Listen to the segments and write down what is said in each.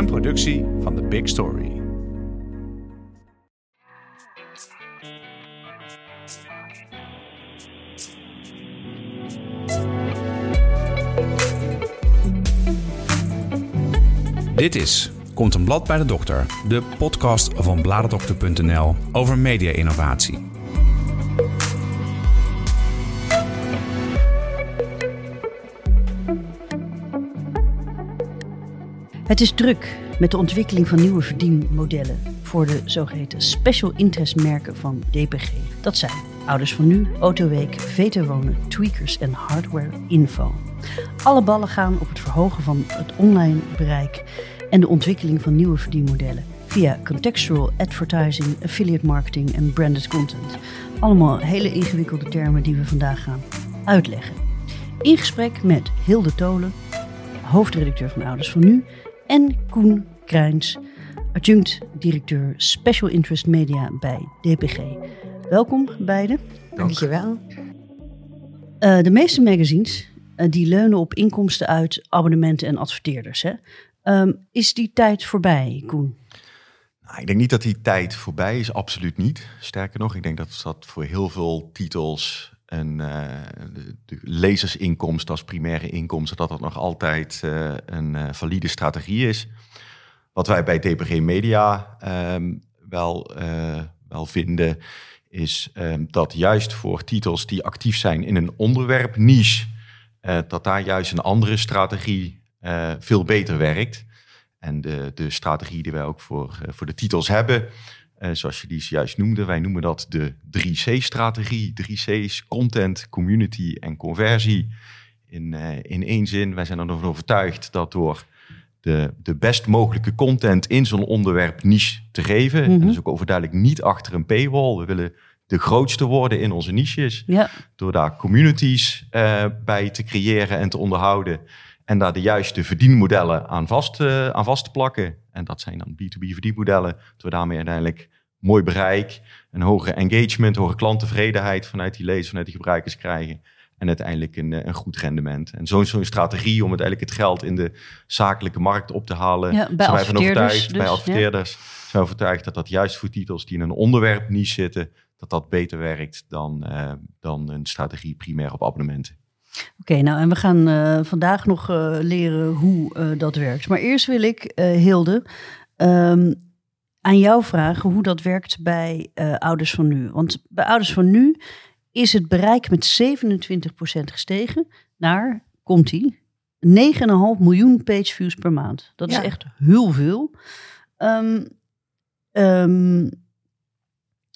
Een productie van The Big Story. Dit is Komt een blad bij de dokter, de podcast van bladerdokter.nl over media-innovatie. Het is druk met de ontwikkeling van nieuwe verdienmodellen voor de zogeheten special interest merken van DPG. Dat zijn Ouders van Nu, Autoweek, VT Wonen, Tweakers en Hardware Info. Alle ballen gaan op het verhogen van het online bereik en de ontwikkeling van nieuwe verdienmodellen via contextual advertising, affiliate marketing en branded content. Allemaal hele ingewikkelde termen die we vandaag gaan uitleggen. In gesprek met Hilde Tolen, hoofdredacteur van Ouders van Nu, en Koen Krijns, adjunct-directeur Special Interest Media bij DPG. Welkom beiden. Dankjewel. Uh, de meeste magazines uh, die leunen op inkomsten uit abonnementen en adverteerders. Hè? Um, is die tijd voorbij, Koen? Nou, ik denk niet dat die tijd voorbij is, absoluut niet. Sterker nog, ik denk dat dat voor heel veel titels en uh, de, de als primaire inkomsten, dat dat nog altijd uh, een uh, valide strategie is. Wat wij bij DPG Media um, wel, wel vinden, is um, dat juist voor titels die actief zijn in een onderwerp niche, dat daar juist een andere strategie veel beter werkt. En de, de strategie die wij ook voor, voor de titels hebben, uh, zoals je die juist noemde. Wij noemen dat de 3C-strategie. 3C's, content, community en conversie. In, uh, in één zin, wij zijn ervan overtuigd dat door de, de best mogelijke content in zo'n onderwerp niche te geven. Mm -hmm. En dus ook overduidelijk niet achter een paywall. We willen de grootste worden in onze niches. Ja. Door daar communities uh, bij te creëren en te onderhouden. En daar de juiste verdienmodellen aan vast, aan vast te plakken. En dat zijn dan B2B verdienmodellen. Dat we daarmee uiteindelijk mooi bereik, een hogere engagement, hogere klanttevredenheid vanuit die lezers, vanuit die gebruikers krijgen. En uiteindelijk een, een goed rendement. En zo'n zo'n strategie om uiteindelijk het geld in de zakelijke markt op te halen. Ja, bij zijn wij van overtuigd, dus, bij adverteerders. Ja. Zijn we overtuigd dat dat juist voor titels die in een onderwerp niche zitten, dat dat beter werkt dan, uh, dan een strategie primair op abonnementen. Oké, okay, nou en we gaan uh, vandaag nog uh, leren hoe uh, dat werkt. Maar eerst wil ik, Hilde, um, aan jou vragen hoe dat werkt bij Ouders van Nu. Want bij Ouders van Nu is het bereik met 27% gestegen naar, komt ie, 9,5 miljoen page views per maand. Dat ja. is echt heel veel. Um, um,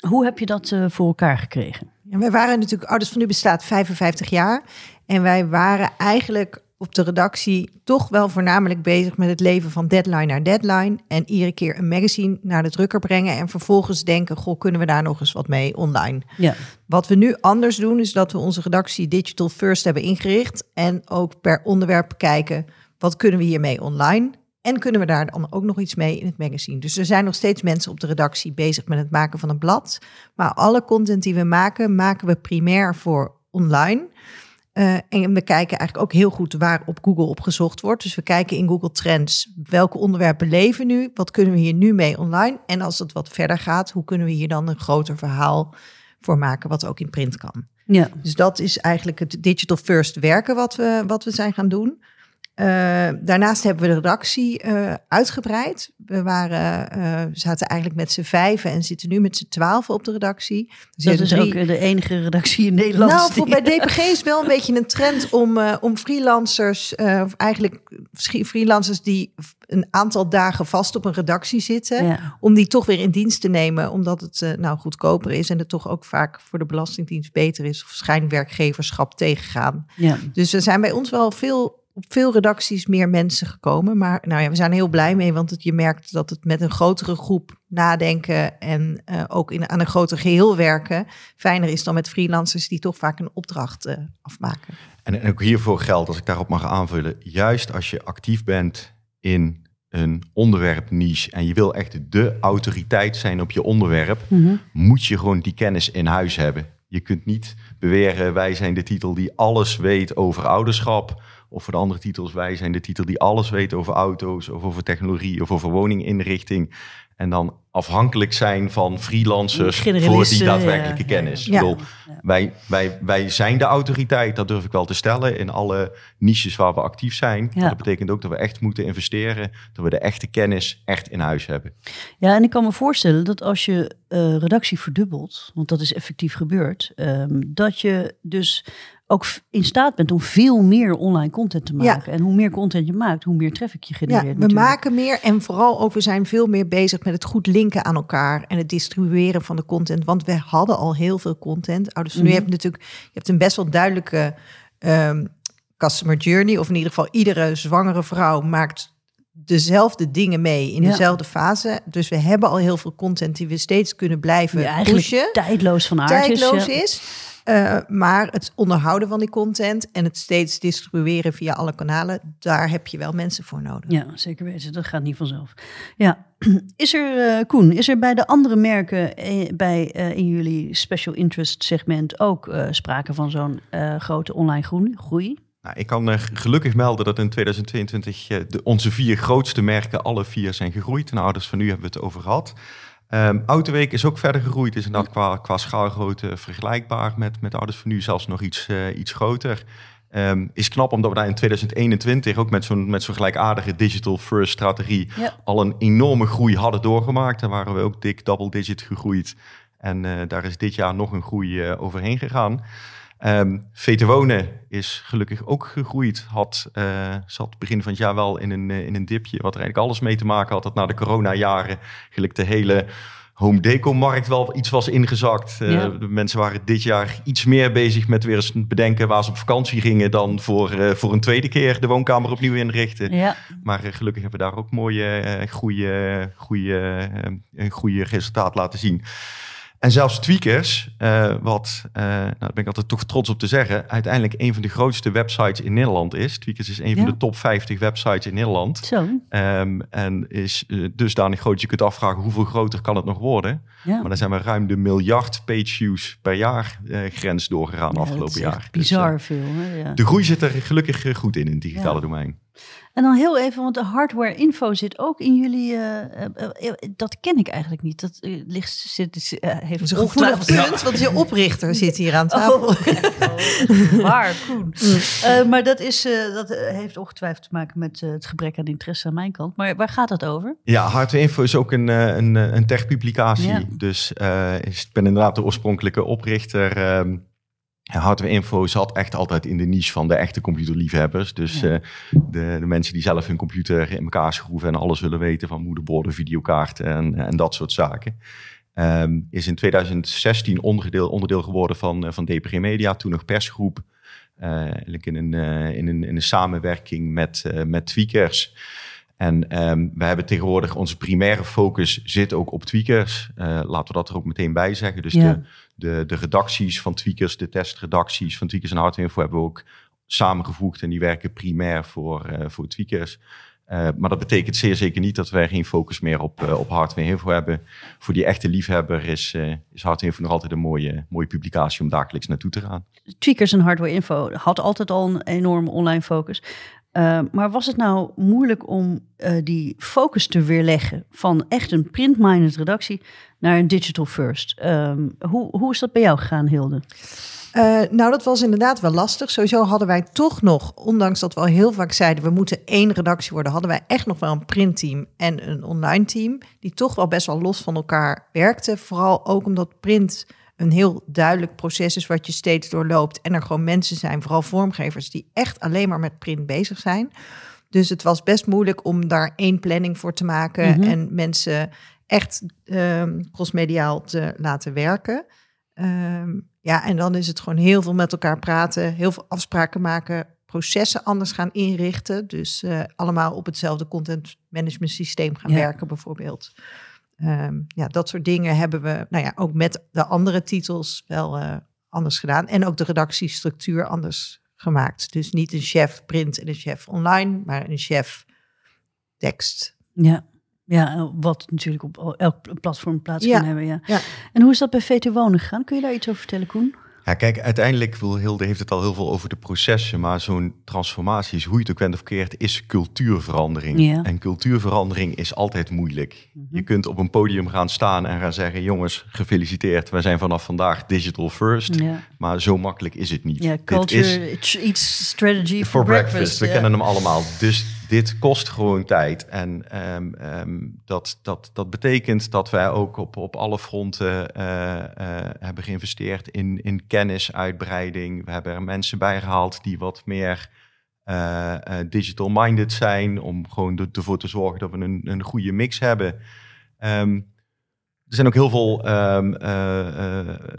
hoe heb je dat voor elkaar gekregen? Ja, wij waren natuurlijk, Ouders van Nu bestaat 55 jaar. En wij waren eigenlijk op de redactie toch wel voornamelijk bezig met het leven van deadline naar deadline. En iedere keer een magazine naar de drukker brengen. En vervolgens denken, goh, kunnen we daar nog eens wat mee online? Ja. Wat we nu anders doen, is dat we onze redactie Digital First hebben ingericht. En ook per onderwerp kijken, wat kunnen we hiermee online? En kunnen we daar dan ook nog iets mee in het magazine? Dus er zijn nog steeds mensen op de redactie bezig met het maken van een blad. Maar alle content die we maken, maken we primair voor online. Uh, en we kijken eigenlijk ook heel goed waar op Google op gezocht wordt. Dus we kijken in Google Trends welke onderwerpen leven nu, wat kunnen we hier nu mee online. En als het wat verder gaat, hoe kunnen we hier dan een groter verhaal voor maken, wat ook in print kan. Ja. Dus dat is eigenlijk het digital first werken wat we, wat we zijn gaan doen. Uh, daarnaast hebben we de redactie uh, uitgebreid. We waren, uh, zaten eigenlijk met z'n vijven en zitten nu met z'n twaalf op de redactie. Dus dat is drie... ook de enige redactie in Nederland. Nou, voor, bij DPG is wel een beetje een trend om, om freelancers, of eigenlijk freelancers die een aantal dagen vast op een redactie zitten, ja. om die toch weer in dienst te nemen, omdat het nou goedkoper is en het toch ook vaak voor de Belastingdienst beter is of schijnwerkgeverschap tegengaan. Ja. Dus er zijn bij ons wel veel op veel redacties meer mensen gekomen. Maar nou ja, we zijn er heel blij mee, want het, je merkt dat het met een grotere groep nadenken en uh, ook in, aan een groter geheel werken fijner is dan met freelancers die toch vaak een opdracht uh, afmaken. En, en ook hiervoor geldt, als ik daarop mag aanvullen, juist als je actief bent in een onderwerp niche en je wil echt de autoriteit zijn op je onderwerp, mm -hmm. moet je gewoon die kennis in huis hebben. Je kunt niet beweren, wij zijn de titel die alles weet over ouderschap Of voor de andere titels, wij zijn de titel die alles weet over auto's, of over technologie, of over woninginrichting. En dan afhankelijk zijn van freelancers voor die daadwerkelijke ja. kennis. Ja. Ik bedoel, wij, wij, wij zijn de autoriteit, dat durf ik wel te stellen, in alle niches waar we actief zijn. Dat betekent ook dat we echt moeten investeren, dat we de echte kennis echt in huis hebben. Ja, en ik kan me voorstellen dat als je eh, redactie verdubbelt, want dat is effectief gebeurd, ehm, dat je dus ook in staat bent om veel meer online content te Ja. maken. En hoe meer content je maakt, hoe meer traffic je genereert. Ja, we natuurlijk. maken meer en vooral ook we zijn veel meer bezig met het goed linken aan elkaar en het distribueren van de content. Want we hadden al heel veel content. Ouders van nu Mhm. hebben natuurlijk, je hebt een best wel duidelijke ehm, customer journey, of in ieder geval iedere zwangere vrouw maakt dezelfde dingen mee in Ja. dezelfde fase. Dus we hebben al heel veel content die we steeds kunnen blijven eigenlijk pushen tijdloos van aard is. ja. is. Eh, maar het onderhouden van die content en het steeds distribueren via alle kanalen, daar heb je wel mensen voor nodig. Ja, zeker weten. Dat gaat niet vanzelf. Ja, is er, eh, Koen, is er bij de andere merken eh, bij, eh, in jullie special interest segment ook eh, sprake van zo'n eh, grote online groei? groei? Nou, ik kan gelukkig melden dat in 2022 eh, de, onze vier grootste merken alle vier zijn gegroeid. En ouders van nu hebben we het over gehad. Ehm Autoweek is ook verder gegroeid. Is inderdaad qua, qua schaalgrootte vergelijkbaar met, met ouders van nu, zelfs nog iets, eh, iets groter. Ehm, is knap omdat we daar in 2021 ook met zo'n met zo'n gelijkaardige digital first strategie Ja. al een enorme groei hadden doorgemaakt. Daar waren we ook dik double digit gegroeid. En eh, daar is dit jaar nog een groei eh, overheen gegaan. Ehm Vete Wonen is gelukkig ook gegroeid. Had, eh, zat begin van het jaar wel in een, eh, in een dipje. Wat er eigenlijk alles mee te maken had. Dat na de coronajaren gelijk de hele home deco-markt wel iets was ingezakt. Eh, Ja. De mensen waren dit jaar iets meer bezig met weer eens bedenken waar ze op vakantie gingen. Dan voor, voor een tweede keer de woonkamer opnieuw inrichten. Ja, Maar gelukkig hebben we daar ook mooie, goede, goede, een goede resultaat laten zien. En zelfs Tweakers, eh, wat, eh, nou, daar ben ik altijd toch trots op te zeggen, uiteindelijk een van de grootste websites in Nederland is. Tweakers is een van de top 50 websites in Nederland. zo. Ehm, en is uh, dusdanig groot, je kunt afvragen hoeveel groter kan het nog worden. Ja. Maar dan zijn we ruim de miljard page views per jaar grens doorgegaan Ja, afgelopen jaar. Dus, bizar veel. Hè? Ja. de groei zit er gelukkig goed in, in het digitale Ja. domein. En dan heel even, want de hardware info zit ook in jullie. eh, eh, eh, dat ken ik eigenlijk niet. Dat ligt, zit, heeft een gevoelig ongetwijfeld- punt, want je oprichter zit hier aan tafel. Oh, oh, waar, Koen. Eh, maar dat, is, eh, dat heeft ongetwijfeld te maken met het gebrek aan interesse aan mijn kant. Maar waar gaat dat over? Ja, Hardware Info is ook een, een, een tech-publicatie. Ja. Dus eh, is- ik ben inderdaad de oorspronkelijke oprichter. ehm Hardware Info zat echt altijd in de niche van de echte computerliefhebbers. Dus Ja. eh, de, de mensen die zelf hun computer in elkaar schroeven en alles willen weten van moederborden, videokaarten en, en dat soort zaken. Ehm, is in 2016 onderdeel, onderdeel geworden van, eh, van DPG Media, toen nog persgroep. Eh, eigenlijk in een, in, een, in een samenwerking met, met Tweakers. En ehm, we hebben tegenwoordig onze primaire focus zit ook op tweakers. Eh, laten we dat er ook meteen bij zeggen. Dus Ja. de, de, de redacties van tweakers, de testredacties van tweakers en hardware info hebben we ook samengevoegd. En die werken primair voor, eh, voor tweakers. Eh, maar dat betekent zeer zeker niet dat wij geen focus meer op, op hardware info hebben. Voor die echte liefhebber is, eh is hardware info nog altijd een mooie, mooie publicatie om dagelijks naartoe te gaan. Tweakers en Hardware Info had altijd al een enorme online focus. Uh, maar was het nou moeilijk om uh, die focus te weerleggen van echt een print-minded redactie naar een digital first? Um, hoe, hoe is dat bij jou gegaan, Hilde? Uh, nou, dat was inderdaad wel lastig. Sowieso hadden wij toch nog, ondanks dat we al heel vaak zeiden... we moeten één redactie worden... hadden wij echt nog wel een printteam en een online team... die toch wel best wel los van elkaar werkten. Vooral ook omdat print een heel duidelijk proces is... wat je steeds doorloopt. En er gewoon mensen zijn, vooral vormgevers... die echt alleen maar met print bezig zijn. Dus het was best moeilijk om daar één planning voor te maken... Mm -hmm. en mensen echt um, crossmediaal te laten werken... Um, ja, en dan is het gewoon heel veel met elkaar praten, heel veel afspraken maken, processen anders gaan inrichten. Dus uh, allemaal op hetzelfde content management systeem gaan ja. werken, bijvoorbeeld. Um, ja, dat soort dingen hebben we, nou ja, ook met de andere titels wel uh, anders gedaan. En ook de redactiestructuur anders gemaakt. Dus niet een chef print en een chef online, maar een chef tekst. Ja. Ja, wat natuurlijk op elk platform plaats ja. kan hebben. Ja. ja. En hoe is dat bij VT Wonen gegaan? Kun je daar iets over vertellen, Koen? Ja, kijk, uiteindelijk, wil Hilde heeft het al heel veel over de processen, maar zo'n transformatie is, hoe je het ook bent of verkeerd, is cultuurverandering. En cultuurverandering is altijd moeilijk. Mhm. Je kunt op een podium gaan staan en gaan zeggen, jongens, gefeliciteerd, wij zijn vanaf vandaag digital first. Maar zo makkelijk is het niet. ja culture, is it's, strategy for, for breakfast. breakfast. We kennen hem allemaal. Dus dit kost gewoon tijd. En ehm, ehm, dat, dat, dat betekent dat wij ook op, op alle fronten eh, eh, hebben geïnvesteerd in, in kennisuitbreiding. We hebben er mensen bijgehaald die wat meer eh, eh, digital-minded zijn. Om gewoon er- ervoor te zorgen dat we een, een goede mix hebben. Ehm, er zijn ook heel veel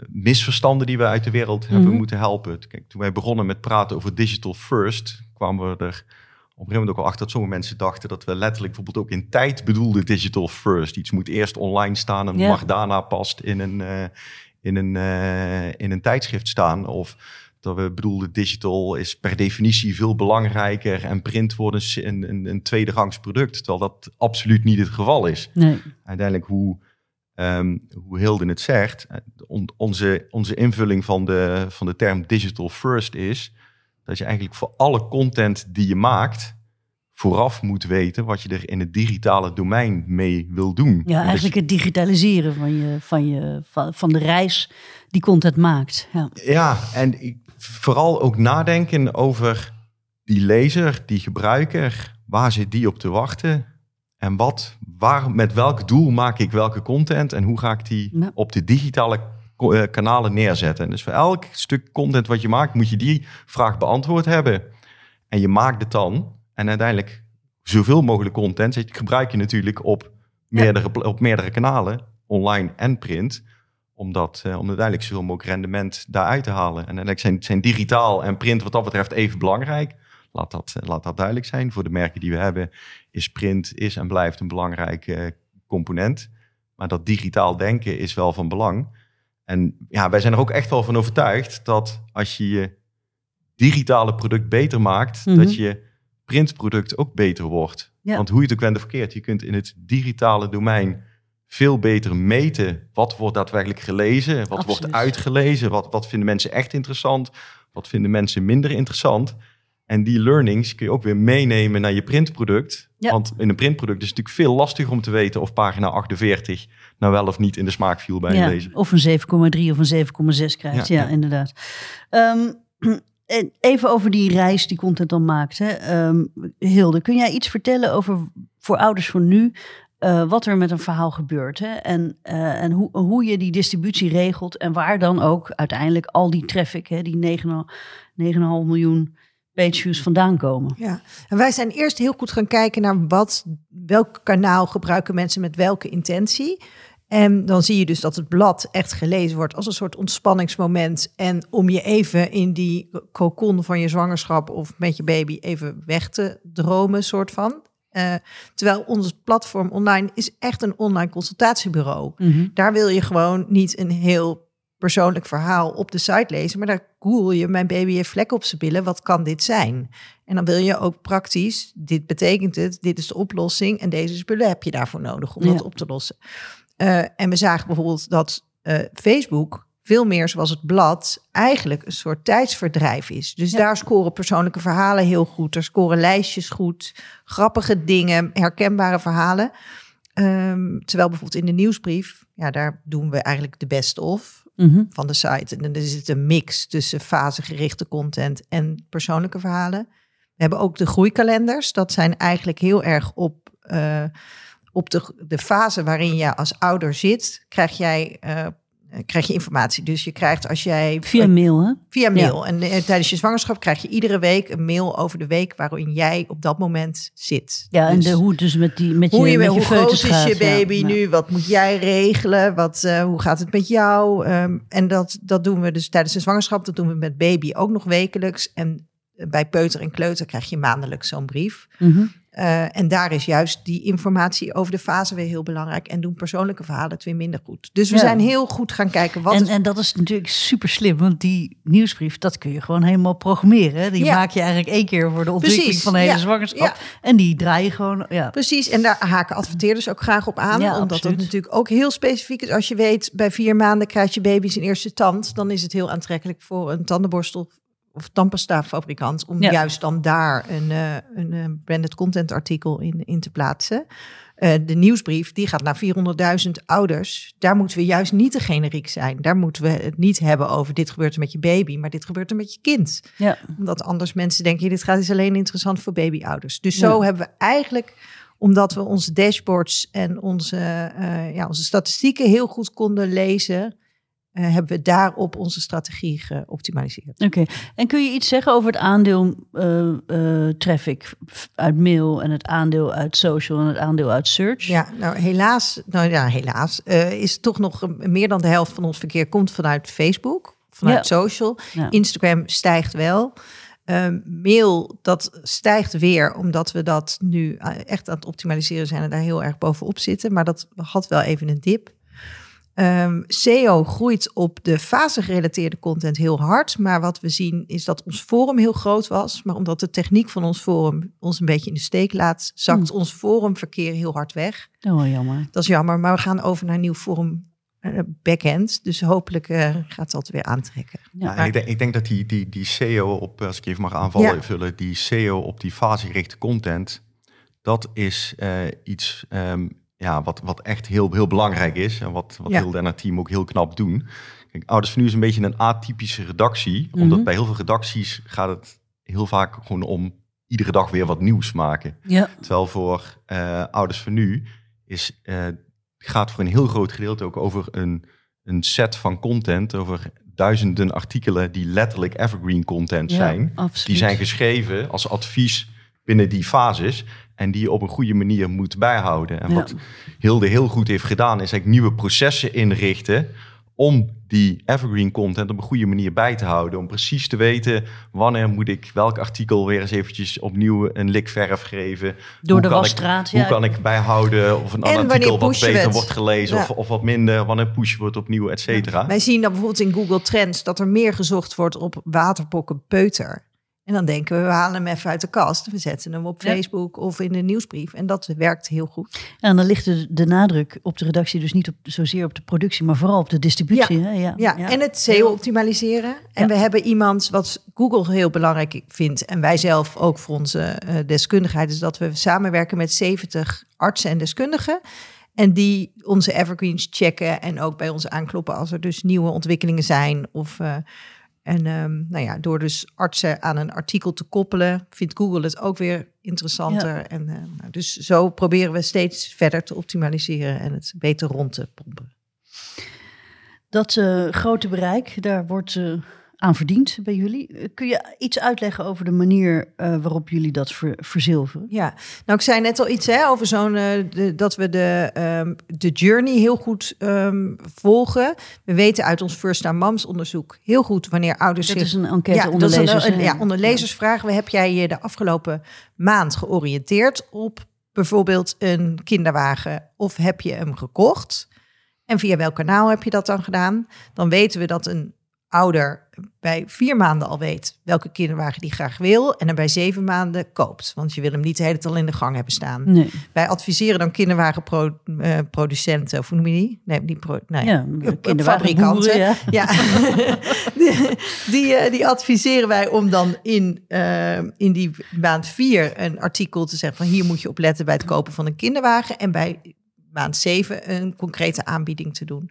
misverstanden die we uit de wereld hebben Mhm. moeten helpen. Kijk, toen wij begonnen met praten over digital first, kwamen we er op een gegeven moment ook al achter dat sommige mensen dachten dat we letterlijk bijvoorbeeld ook in tijd bedoelden digital first. Iets moet eerst online staan en mag daarna past in een, eh, in, een, eh, in een tijdschrift staan. Of dat we bedoelden digital is per definitie veel belangrijker en print wordt een, een, een, een tweederangs product. Terwijl dat absoluut niet het geval is Nee. uiteindelijk hoe, ehm hoe Hilde het zegt, eh, on- onze, onze invulling van de, van de term digital first is dat je eigenlijk voor alle content die je maakt vooraf moet weten wat je er in het digitale domein mee wil doen. En Ja, eigenlijk het digitaliseren van, je, van, je, van, de reis die content maakt. Ja. Ja, en vooral ook nadenken over die lezer, die gebruiker, waar zit die op te wachten? En wat, waar, met welk doel maak ik welke content en hoe ga ik die Ja. op de digitale kanalen neerzetten? En dus voor elk stuk content wat je maakt, moet je die vraag beantwoord hebben. En je maakt het dan. En uiteindelijk zoveel mogelijk content gebruik je natuurlijk op meerdere, op meerdere kanalen, online en print om, dat, eh, om uiteindelijk zoveel mogelijk rendement daaruit te halen. En uiteindelijk zijn, zijn digitaal en print wat dat betreft even belangrijk. Laat dat, eh, laat dat duidelijk zijn. Voor de merken die we hebben is print is en blijft een belangrijk eh, component. Maar dat digitaal denken is wel van belang. En ja, wij zijn er ook echt wel van overtuigd dat als je je digitale product beter maakt, Mhm. dat je printproduct ook beter wordt. Ja. Want hoe je het ook bent of verkeerd, je kunt in het digitale domein veel beter meten wat wordt daadwerkelijk gelezen, wat Absoluut. wordt uitgelezen, wat, wat vinden mensen echt interessant, wat vinden mensen minder interessant. En die learnings kun je ook weer meenemen naar je printproduct. Ja. Want in een printproduct is het natuurlijk veel lastiger om te weten of pagina 48 nou wel of niet in de smaak viel bij een Ja, lezer. of een 7,3 of een 7,6 krijgt. Ja, inderdaad. Ehm, en even over die reis die content dan maakt. Hè. Ehm, Hilde, kun jij iets vertellen over voor ouders van nu... eh, wat er met een verhaal gebeurt. Hè? En, eh, en hoe, hoe je die distributie regelt. En waar dan ook uiteindelijk al die traffic, hè, die 9,5 9,5 miljoen page views vandaan komen. Ja, en wij zijn eerst heel goed gaan kijken naar wat, welk kanaal gebruiken mensen met welke intentie. En dan zie je dus dat het blad echt gelezen wordt als een soort ontspanningsmoment. En om je even in die cocon van je zwangerschap of met je baby even weg te dromen, soort van. Eh, terwijl ons platform online is echt een online consultatiebureau. Mhm. Daar wil je gewoon niet een heel persoonlijk verhaal op de site lezen, maar daar google je, mijn baby heeft vlekken op zijn billen, wat kan dit zijn? En dan wil je ook praktisch, dit betekent het, dit is de oplossing en deze spullen heb je daarvoor nodig om Ja. dat op te lossen. Eh, en we zagen bijvoorbeeld dat eh, Facebook veel meer zoals het blad eigenlijk een soort tijdsverdrijf is. Dus Ja. daar scoren persoonlijke verhalen heel goed, er scoren lijstjes goed, grappige dingen, herkenbare verhalen. Ehm, terwijl bijvoorbeeld in de nieuwsbrief, ja, daar doen we eigenlijk de best of Mhm. van de site. En is het een mix tussen fasegerichte content en persoonlijke verhalen. We hebben ook de groeikalenders. Dat zijn eigenlijk heel erg op, eh, op de, de fase waarin je als ouder zit, krijg jij eh, krijg je informatie. Dus je krijgt als jij Via mail, hè? Via mail. En eh, tijdens je zwangerschap krijg je iedere week een mail over de week waarin jij op dat moment zit. Ja, en Dus de, hoe dus met, die, met je, hoe, je, met je hoe groot is gaat, je baby Ja. nu? Wat moet jij regelen? Wat, eh, hoe gaat het met jou? Ehm, en dat, dat doen we dus tijdens de zwangerschap. Dat doen we met baby ook nog wekelijks. En bij peuter en kleuter krijg je maandelijks zo'n brief. Mhm. Eh, en daar is juist die informatie over de fase weer heel belangrijk. En doen persoonlijke verhalen het weer minder goed. Dus we Ja. zijn heel goed gaan kijken wat... En, is- en dat is natuurlijk super slim, want die nieuwsbrief, dat kun je gewoon helemaal programmeren. hè. Die Ja. maak je eigenlijk één keer voor de ontwikkeling Precies, van de hele ja. zwangerschap. En die draai je gewoon, ja. Precies, en daar haken adverteerders ook graag op aan. Omdat absoluut. het natuurlijk ook heel specifiek is. Als je weet, bij vier maanden krijgt je baby zijn eerste tand. Dan is het heel aantrekkelijk voor een tandenborstel of tandpasta-fabrikant... om Ja. juist dan daar een, eh, een eh, branded content artikel in, in te plaatsen. Eh, de nieuwsbrief, die gaat naar 400.000 ouders. Daar moeten we juist niet te generiek zijn. Daar moeten we het niet hebben over dit gebeurt er met je baby... maar dit gebeurt er met je kind ja. omdat anders mensen denken, dit gaat is alleen interessant voor babyouders. Dus zo Ja. hebben we eigenlijk, omdat we onze dashboards en onze, ja, onze statistieken heel goed konden lezen, eh, hebben we daarop onze strategie geoptimaliseerd. Oké. En kun je iets zeggen over het aandeel eh, eh, traffic uit mail en het aandeel uit social en het aandeel uit search? Ja, nou helaas, nou ja, helaas is toch nog meer dan de helft van ons verkeer komt vanuit Facebook, vanuit social. Ja. Instagram stijgt wel. Ehm, mail, dat stijgt weer, omdat we dat nu echt aan het optimaliseren zijn en daar heel erg bovenop zitten. Maar dat had wel even een dip. Ehm, SEO groeit op de fase-gerelateerde content heel hard. Maar wat we zien is dat ons forum heel groot was. Maar omdat de techniek van ons forum ons een beetje in de steek laat, zakt ons forumverkeer heel hard weg. Oh, jammer. Dat is jammer, maar we gaan over naar een nieuw forum eh, backend. Dus hopelijk eh, gaat dat weer aantrekken. Ja. Ja, en ik, denk, ik denk dat die, die, die SEO op, als ik even mag aanvallen, Ja. vullen, die SEO op die fasegerichte content, dat is eh, iets ehm, ja, wat, wat echt heel, heel belangrijk is. En wat, wat Ja. Hilde en haar team ook heel knap doen. Kijk, Ouders van Nu is een beetje een atypische redactie. Omdat Mhm. bij heel veel redacties gaat het heel vaak gewoon om iedere dag weer wat nieuws maken. Ja. Terwijl voor eh, ouders van nu is, eh, gaat voor een heel groot gedeelte ook over een, een set van content, over duizenden artikelen die letterlijk evergreen content zijn. Die zijn geschreven als advies binnen die fases en die je op een goede manier moet bijhouden. En Ja. wat Hilde heel goed heeft gedaan, is eigenlijk nieuwe processen inrichten om die evergreen content op een goede manier bij te houden. Om precies te weten wanneer moet ik welk artikel weer eens eventjes opnieuw een lik verf geven. Door Hoe de kan wasstraat, Ik, ja. Hoe kan ik bijhouden of een En ander artikel wat beter het? wordt gelezen Ja. of, of wat minder, wanneer push wordt opnieuw, et cetera. Wij zien dan bijvoorbeeld in Google Trends dat er meer gezocht wordt op waterpokken peuter. En dan denken we, we halen hem even uit de kast. We zetten hem op Ja. Facebook of in de nieuwsbrief. En dat werkt heel goed. En dan ligt de, de nadruk op de redactie dus niet op, zozeer op de productie, maar vooral op de distributie. hè? Ja, Ja, en het SEO optimaliseren. En Ja. we hebben iemand wat Google heel belangrijk vindt. En wij zelf ook voor onze eh, deskundigheid. Is dat we samenwerken met 70 artsen en deskundigen. En die onze evergreens checken. En ook bij ons aankloppen als er dus nieuwe ontwikkelingen zijn. Of, eh, en ehm, nou ja, door dus artsen aan een artikel te koppelen, vindt Google het ook weer interessanter. En, eh, nou, dus zo proberen we steeds verder te optimaliseren en het beter rond te pompen. Dat eh, grote bereik, daar wordt eh, aan verdiend bij jullie. Eh, Kun je iets uitleggen over de manier eh, waarop jullie dat ver, verzilveren? Ja, nou ik zei net al iets hè, over zo'n eh, dat we de, ehm, de journey heel goed ehm, volgen. We weten uit ons First Time Moms onderzoek heel goed wanneer ouders Dat zich is een enquête ja, onder een- lezers. een- ja, onder lezers vragen we: heb jij je de afgelopen maand georiënteerd op bijvoorbeeld een kinderwagen of heb je hem gekocht? En via welk kanaal heb je dat dan gedaan? Dan weten we dat een ouder bij vier maanden al weet welke kinderwagen die graag wil en er bij zeven maanden koopt. Want je wil hem niet de hele tijd al in de gang hebben staan. Nee, Wij adviseren dan kinderwagenproducenten, of hoe noem je die? Nee, die pro, nee. ja, ja. Ja, die, die, eh, die adviseren wij om dan in, eh, in die maand vier een artikel te zeggen van hier moet je op letten bij het kopen van een kinderwagen en bij maand zeven een concrete aanbieding te doen.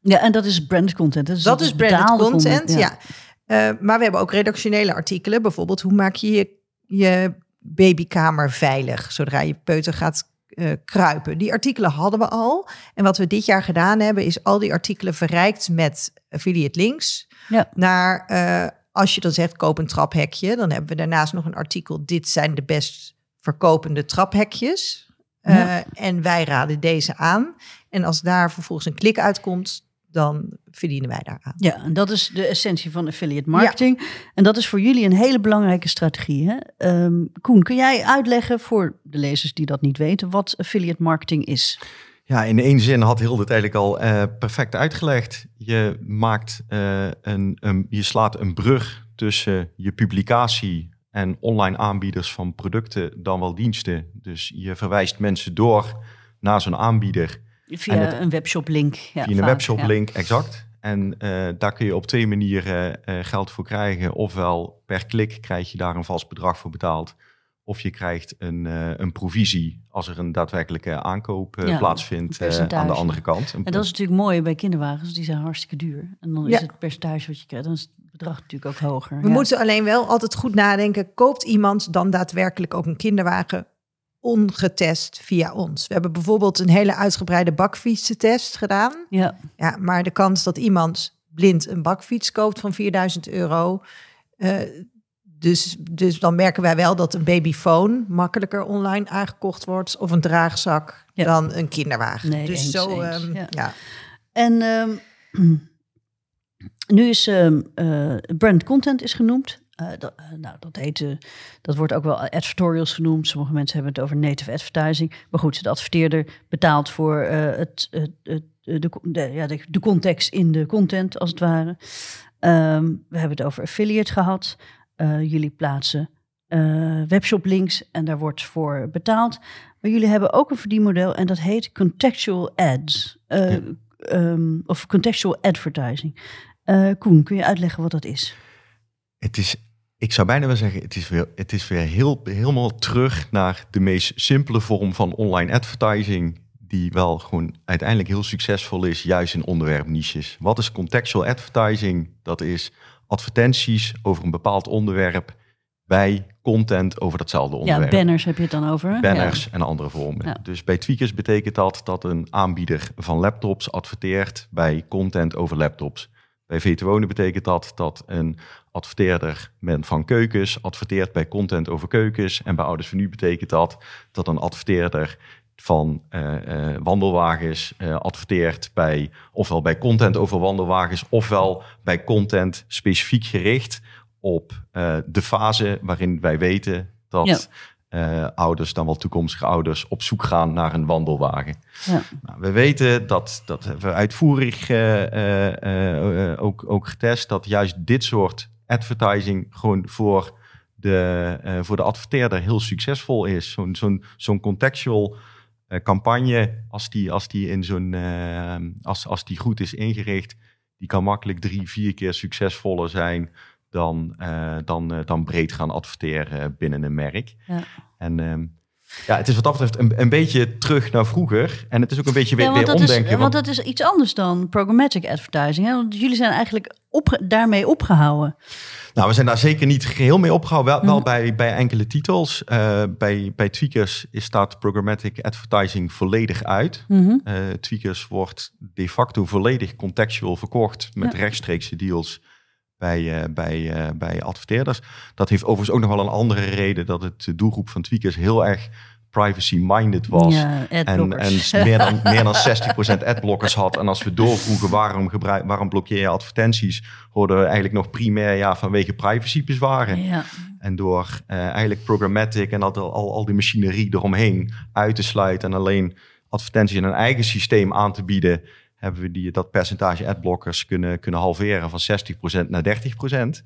Ja, en dat is branded content. Dus dat is branded betaalde content, ja. Eh, maar we hebben ook redactionele artikelen, bijvoorbeeld hoe maak je je, je babykamer veilig zodra je peuter gaat eh, kruipen. Die artikelen hadden we al. En wat we dit jaar gedaan hebben, is al die artikelen verrijkt met affiliate links Ja. naar eh, als je dan zegt koop een traphekje, dan hebben we daarnaast nog een artikel. Dit zijn de best verkopende traphekjes. Ja. En wij raden deze aan. En als daar vervolgens een klik uitkomt, dan verdienen wij daaraan. Ja, en dat is de essentie van affiliate marketing. En dat is voor jullie een hele belangrijke strategie. Hè? Ehm, Koen, kun jij uitleggen voor de lezers die dat niet weten, wat affiliate marketing is? Ja, in één zin had Hilde het eigenlijk al uh, perfect uitgelegd. Je maakt uh, een, een, je slaat een brug tussen je publicatie en online aanbieders van producten dan wel diensten. Dus je verwijst mensen door naar zo'n aanbieder. Via een webshop link. Ja, via een webshop link, exact. En uh, daar kun je op twee manieren uh, geld voor krijgen. Ofwel per klik krijg je daar een vast bedrag voor betaald. Of je krijgt een, uh, een provisie als er een daadwerkelijke aankoop ja, plaatsvindt aan de andere kant. En dat is natuurlijk mooi bij kinderwagens, die zijn hartstikke duur. En dan is het percentage wat je krijgt, dan is het bedrag natuurlijk ook hoger. We moeten alleen wel altijd goed nadenken, koopt iemand dan daadwerkelijk ook een kinderwagen ongetest via ons. We hebben bijvoorbeeld een hele uitgebreide bakfietsentest gedaan. Ja. Ja, maar de kans dat iemand blind een bakfiets koopt van 4000 euro. Uh, dus, dus dan merken wij wel dat een babyfoon makkelijker online aangekocht wordt. Of een draagzak ja. dan een kinderwagen. Nee, dus eens, zo, eens, um, ja. ja. En um, nu is um, uh, brand content is genoemd. Uh, dat, uh, nou, dat, heet, uh, dat wordt ook wel advertorials genoemd. Sommige mensen hebben het over native advertising. Maar goed, de adverteerder betaalt voor het, het, het, de, de, ja, de, de, context in de content, als het ware. Um, we hebben het over affiliate gehad. jullie plaatsen webshop links en daar wordt voor betaald. Maar jullie hebben ook een verdienmodel en dat heet contextual ads. Ja. Um, of contextual advertising. Koen, kun je uitleggen wat dat is? Het is ik zou bijna wel zeggen, het is weer, het is weer heel, helemaal terug naar de meest simpele vorm van online advertising. Die wel gewoon uiteindelijk heel succesvol is, juist in onderwerp niches. Wat is contextual advertising? Dat is advertenties over een bepaald onderwerp bij content over datzelfde onderwerp. Ja, banners heb je het dan over. Banners ja. en andere vormen. Ja. Dus bij Tweakers betekent dat dat een aanbieder van laptops adverteert bij content over laptops. Bij VT betekent dat dat een adverteerder van keukens adverteert bij content over keukens. En bij Ouders van Nu betekent dat dat een adverteerder van uh, wandelwagens uh, adverteert bij ofwel bij content over wandelwagens ofwel bij content specifiek gericht op de fase waarin wij weten dat. Uh, ouders, dan wel toekomstige ouders, op zoek gaan naar een wandelwagen. Ja. Nou, we weten dat, dat hebben we uitvoerig uh, uh, ook, ook getest, dat juist dit soort advertising gewoon voor de, voor de adverteerder heel succesvol is. Zo'n zo'n zo'n contextual campagne, als die, als die, in zo'n, als, als die goed is ingericht, die kan makkelijk drie, vier keer succesvoller zijn dan, uh, dan, uh, dan breed gaan adverteren binnen een merk. Ja. En um, ja, het is wat dat betreft een, een beetje terug naar vroeger. En het is ook een beetje weer, ja, weer dat omdenken. Is, want dat is iets anders dan programmatic advertising. Hè? Want jullie zijn eigenlijk op, daarmee opgehouden. Nou, we zijn daar zeker niet geheel mee opgehouden. Wel, mm. wel bij, bij enkele titels. Uh, bij, bij Tweakers staat programmatic advertising volledig uit. Mm -hmm. uh, Tweakers wordt de facto volledig contextual verkocht met ja. rechtstreekse deals bij, uh, bij, uh, bij adverteerders. Dat heeft overigens ook nog wel een andere reden dat het doelgroep van Tweakers heel erg privacy-minded was. Ja, en, en meer dan, meer dan 60% adblockers had. En als we doorvroegen waarom, gebruik, waarom blokkeer je advertenties, hoorden we eigenlijk nog primair ja, vanwege privacybezwaren. Ja. En door uh, eigenlijk programmatic en al, al, al die machinerie eromheen uit te sluiten en alleen advertenties in een eigen systeem aan te bieden, hebben we die, dat percentage adblockers kunnen, kunnen halveren van 60% naar 30%.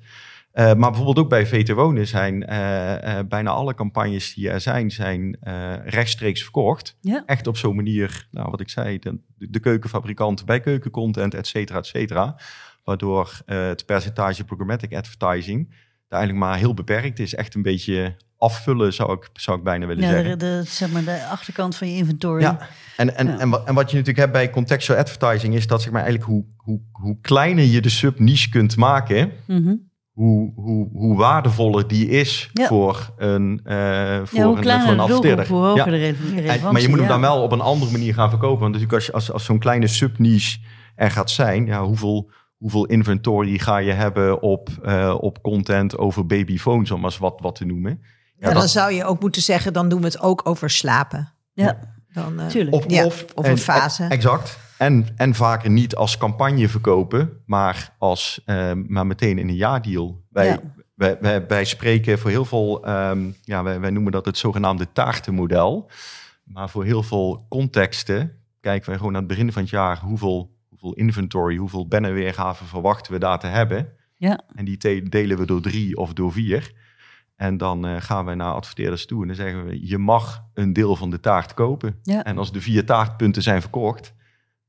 Uh, maar bijvoorbeeld ook bij VT Wonen zijn uh, uh, bijna alle campagnes die er zijn, zijn rechtstreeks verkocht. Ja. Echt op zo'n manier, nou wat ik zei, de, de keukenfabrikant bij keukencontent, et cetera, et cetera. Waardoor het percentage programmatic advertising eigenlijk maar heel beperkt is. Echt een beetje afvullen, zou ik, zou ik bijna willen ja, zeggen. De, de, zeg maar de achterkant van je inventory. Ja, en, en, Ja. en, wat, en wat je natuurlijk hebt bij contextual advertising is dat zeg maar eigenlijk hoe, hoe, hoe kleiner je de sub-niche kunt maken, Mhm. hoe, hoe, hoe waardevoller die is Ja. voor een, eh voor hoe een, voor een adverteerder. hoe hoger de relevantie. maar je moet hem dan wel op een andere manier gaan verkopen. Want natuurlijk als, je- als, als zo'n kleine sub-niche er gaat zijn, ja, hoeveel, hoeveel inventory ga je hebben op, eh, op content over babyphones, om maar eens wat, wat te noemen. Ja, dan zou je ook moeten zeggen, dan doen we het ook over slapen. Ja, Dan, eh, tuurlijk. Of, Ja, of, of een fase. Exact. en, en vaker niet als campagne verkopen, maar, als, uh, maar meteen in een jaardeal. Wij, Ja. wij, wij, wij spreken voor heel veel, ehm, ja, wij, wij noemen dat het zogenaamde taartenmodel. Maar voor heel veel contexten kijken wij gewoon aan het begin van het jaar hoeveel, hoeveel inventory, hoeveel bannerweergaven verwachten we daar te hebben. Ja. En die delen we door drie of door vier. En dan eh, gaan we naar adverteerders toe en dan zeggen we, je mag een deel van de taart kopen. Ja. En als de vier taartpunten zijn verkocht,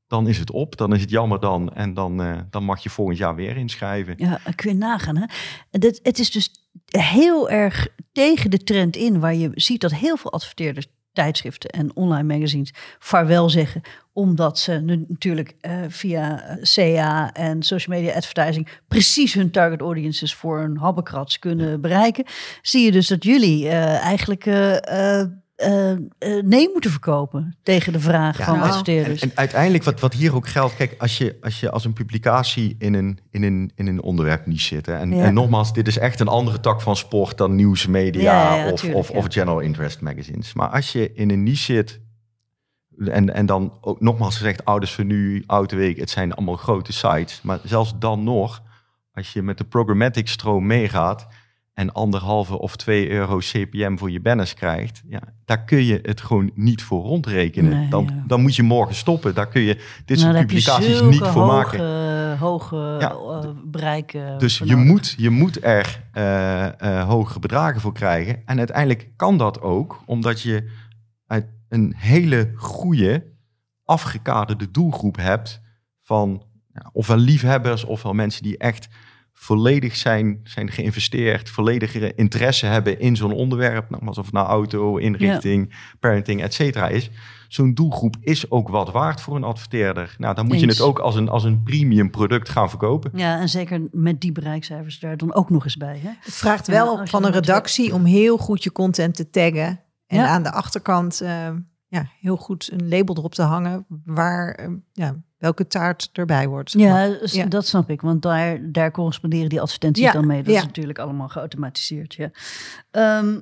dan is het op. Dan is het jammer dan. En dan, eh, dan mag je volgend jaar weer inschrijven. Ja, kun je nagaan. Hè? Dit, het is dus heel erg tegen de trend in, waar je ziet dat heel veel adverteerders, tijdschriften en online magazines vaarwel zeggen, omdat ze nu natuurlijk eh, via eh, CA en social media advertising precies hun target audiences voor een habbekrats kunnen bereiken. Zie je dus dat jullie eh, eigenlijk eh, eh, nee moeten verkopen tegen de vraag Ja, van adverteerders. En, en uiteindelijk, wat, wat hier ook geldt, kijk, als je als, je als een publicatie in een, in een, in een onderwerp niche zit. Hè, en, Ja. en nogmaals, dit is echt een andere tak van sport dan nieuwsmedia Ja, of, tuurlijk, of, of general interest magazines. Maar als je in een niche zit, en, en dan ook nogmaals gezegd, ouders van nu, Oude Week, het zijn allemaal grote sites. Maar zelfs dan nog, als je met de programmatic stroom meegaat en anderhalve of twee euro CPM voor je banners krijgt, ja, daar kun je het gewoon niet voor rondrekenen. Nee, dan, ja. dan moet je morgen stoppen. Daar kun je dit Nou, soort publicaties niet voor hoge, maken. Hoge Ja. eh, bereiken. Dus je moet, je moet er eh, hogere bedragen voor krijgen. En uiteindelijk kan dat ook, omdat je uit een hele goede, afgekaderde doelgroep hebt van ja, ofwel liefhebbers ofwel mensen die echt volledig zijn, zijn geïnvesteerd, volledige interesse hebben in zo'n onderwerp, nou, of het nou auto, inrichting, parenting, et cetera is. Zo'n doelgroep is ook wat waard voor een adverteerder. Nou, dan moet je het ook als een, als een premium product gaan verkopen. Ja, en zeker met die bereikcijfers daar dan ook nog eens bij. Hè? Het vraagt wel van een redactie om heel goed je content te taggen. En Ja. aan de achterkant eh, ja, heel goed een label erop te hangen waar eh, ja, welke taart erbij wordt. Ja, dat snap ik. Want daar, daar corresponderen die advertenties Ja, dan mee. Dat ja. is natuurlijk allemaal geautomatiseerd. Ja. Ehm,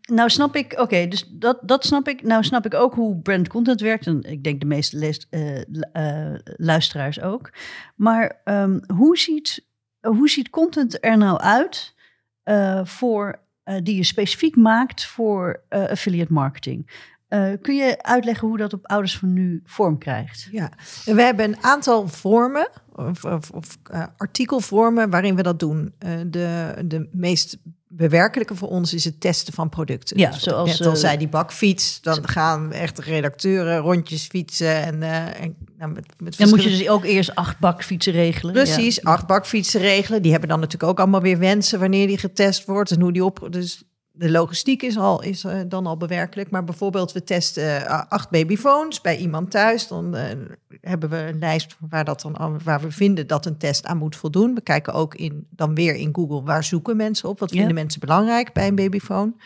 nou snap ik, oké, dus dat, dat snap ik. Nou snap ik ook hoe brand content werkt. En ik denk de meeste leest, eh, eh, luisteraars ook. Maar ehm, hoe, ziet, hoe ziet content er nou uit eh, voor, die je specifiek maakt voor affiliate marketing? Eh, kun je uitleggen hoe dat op Ouders van Nu vorm krijgt? Ja, en we hebben een aantal vormen of, of, of eh, artikelvormen waarin we dat doen. Eh, de, de meest bewerkelijke voor ons is het testen van producten. Ja, Dus zoals, net al zei die bakfiets, dan gaan echt redacteuren rondjes fietsen en, en nou, met, met Dan moet je dus ook eerst acht bakfietsen regelen. Precies, Ja. acht bakfietsen regelen. Die hebben dan natuurlijk ook allemaal weer wensen wanneer die getest wordt en hoe die op. Dus de logistiek is, al, is eh, dan al bewerkelijk. Maar bijvoorbeeld, we testen eh, acht babyphones bij iemand thuis. Dan eh, hebben we een lijst waar, dat dan, waar we vinden dat een test aan moet voldoen. We kijken ook in, dan weer in Google waar zoeken mensen op. Wat Ja. vinden mensen belangrijk bij een babyfoon?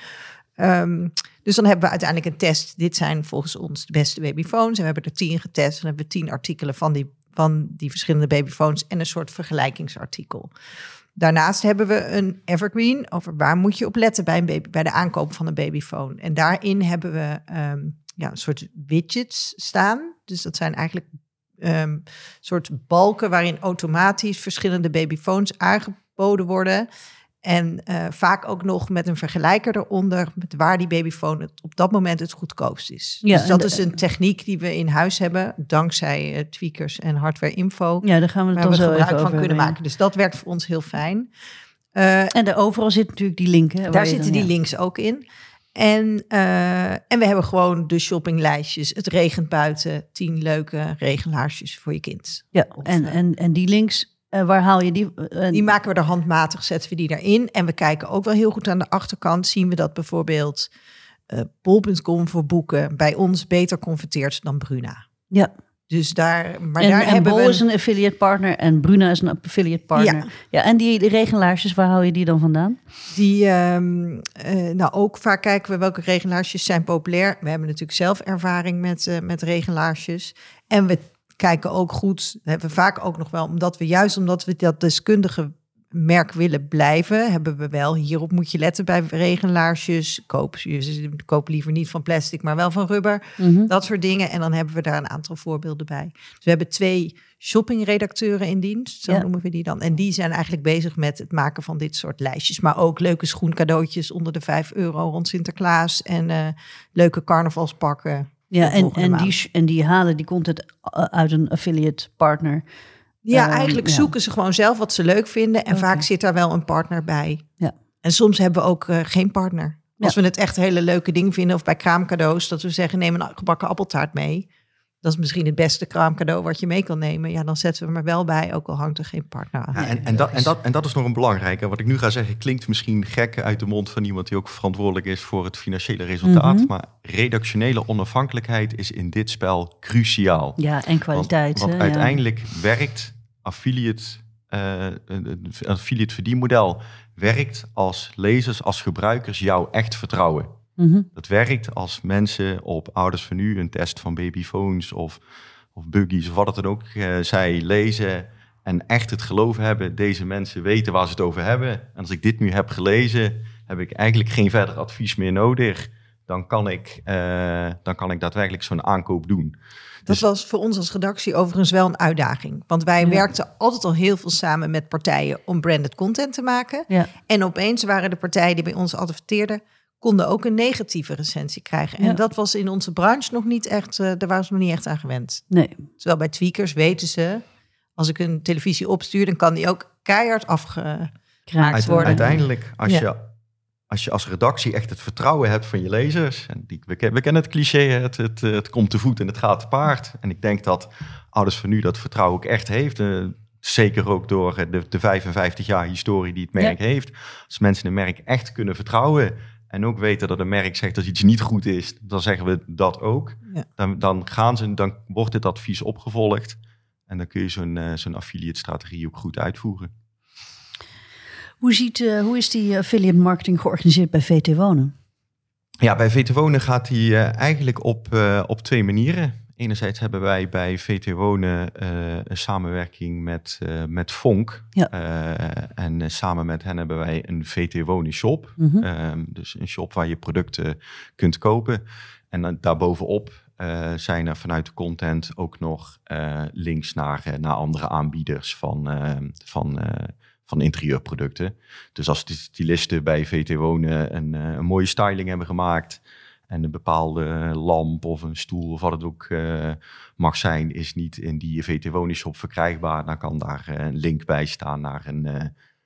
Ehm, dus dan hebben we uiteindelijk een test. Dit zijn volgens ons de beste babyfoons. En we hebben er tien getest. Dan hebben we tien artikelen van die, van die verschillende babyfoons en een soort vergelijkingsartikel. Daarnaast hebben we een evergreen over waar moet je op letten bij, een baby, bij de aankoop van een babyfoon. En daarin hebben we ehm, ja, een soort widgets staan. Dus dat zijn eigenlijk ehm soort balken waarin automatisch verschillende babyfoons aangeboden worden. En eh, vaak ook nog met een vergelijker eronder met waar die babyfoon het op dat moment het goedkoopst is. Ja, dus dat is een techniek die we in huis hebben, dankzij eh, tweakers en hardware info. Ja, daar gaan we het dan we zo gebruik even van over kunnen hebben, maken. Dus dat werkt voor ons heel fijn. Eh, En overal zit natuurlijk die link. Hè, daar zitten dan- die ja. links ook in. En, en we hebben gewoon de shoppinglijstjes. Het regent buiten. Tien leuke regelaarsjes voor je kind. Ja, Of, en, en, en die links, eh, waar haal je die? eh, Die maken we er handmatig, zetten we die daarin. En we kijken ook wel heel goed aan de achterkant. Zien we dat bijvoorbeeld eh bol.com voor boeken bij ons beter converteert dan Bruna. ja, Dus daar, maar en, daar en hebben Bol we... is een affiliate partner en Bruna is een affiliate partner. Ja. Ja, en die, die regelaarsjes, waar haal je die dan vandaan? Die, ehm, eh, nou ook vaak kijken we welke regelaarsjes zijn populair. We hebben natuurlijk zelf ervaring met, eh, met regelaarsjes. En we kijken ook goed, hebben we vaak ook nog wel, omdat we juist omdat we dat deskundige merk willen blijven, hebben we wel. Hierop moet je letten bij regenlaarsjes. Koop, koop liever niet van plastic, maar wel van rubber. Mhm. Dat soort dingen. En dan hebben we daar een aantal voorbeelden bij. Dus we hebben twee shoppingredacteuren in dienst, zo Ja. noemen we die dan. En die zijn eigenlijk bezig met het maken van dit soort lijstjes. Maar ook leuke schoencadeautjes onder de 5 euro rond Sinterklaas. En eh, leuke carnavalspakken. Ja, en, en, maand. die, en die halen die content uh, uit een affiliate partner. Ja, Ehm, eigenlijk ja. zoeken ze gewoon zelf wat ze leuk vinden. En vaak zit daar wel een partner bij. Ja. En soms hebben we ook eh, geen partner. Als Ja. we het echt een hele leuke ding vinden, of bij kraamcadeaus, dat we zeggen: neem een gebakken appeltaart mee. Dat is misschien het beste kraamcadeau wat je mee kan nemen. Ja, dan zetten we hem er wel bij, ook al hangt er geen partner aan. Ja, en, en, dat, en, dat, en dat is nog een belangrijke. Wat ik nu ga zeggen klinkt misschien gek uit de mond van iemand die ook verantwoordelijk is voor het financiële resultaat. Mhm. Maar redactionele onafhankelijkheid is in dit spel cruciaal. Ja, en kwaliteit. Want, want hè, ja. uiteindelijk werkt affiliate, eh, affiliate verdienmodel werkt als lezers, als gebruikers jou echt vertrouwen. Mhm. Dat werkt als mensen op ouders van nu een test van babyphones of, of buggies of wat het dan ook eh, zij lezen en echt het geloof hebben, deze mensen weten waar ze het over hebben. En als ik dit nu heb gelezen, heb ik eigenlijk geen verder advies meer nodig. Dan kan ik, eh, dan kan ik daadwerkelijk zo'n aankoop doen. Dat Dus- was voor ons als redactie overigens wel een uitdaging. Want wij Ja. werkten altijd al heel veel samen met partijen om branded content te maken. Ja. En opeens waren de partijen die bij ons adverteerden, konden ook een negatieve recensie krijgen. Ja. En dat was in onze branche nog niet echt, eh, daar waren ze nog niet echt aan gewend. Nee. Terwijl bij tweakers weten ze, als ik een televisie opstuur, dan kan die ook keihard afge... Kraakt Uit- worden. uiteindelijk, als, Ja. je, als je als redactie echt het vertrouwen hebt van je lezers. En die, we, ken- we kennen het cliché, het, het, het komt te voet en het gaat te paard. En ik denk dat ouders van nu dat vertrouwen ook echt heeft. Eh, zeker ook door eh, de, de 55 jaar historie die het merk heeft. Als mensen een merk echt kunnen vertrouwen. En ook weten dat een merk zegt dat iets niet goed is, dan zeggen we dat ook. Ja. Dan, dan, gaan ze, dan wordt dit advies opgevolgd. En dan kun je zo'n eh, zo'n affiliate strategie ook goed uitvoeren. Hoe, ziet, eh, hoe is die affiliate marketing georganiseerd bij VT Wonen? Ja, bij VT Wonen gaat die eh, eigenlijk op, op twee manieren. Enerzijds hebben wij bij VT Wonen eh, een samenwerking met, eh met Fonk. Ja. Eh, en samen met hen hebben wij een VT Wonen shop. Mhm. Ehm, dus een shop waar je producten kunt kopen. En dan daarbovenop zijn er vanuit de content ook nog links naar, naar andere aanbieders van, eh, van, van interieurproducten. Dus als de stylisten bij VT Wonen een, een mooie styling hebben gemaakt en een bepaalde lamp of een stoel of wat het ook eh, mag zijn, is niet in die VT Wonen shop verkrijgbaar, dan kan daar eh, een link bij staan naar een, eh,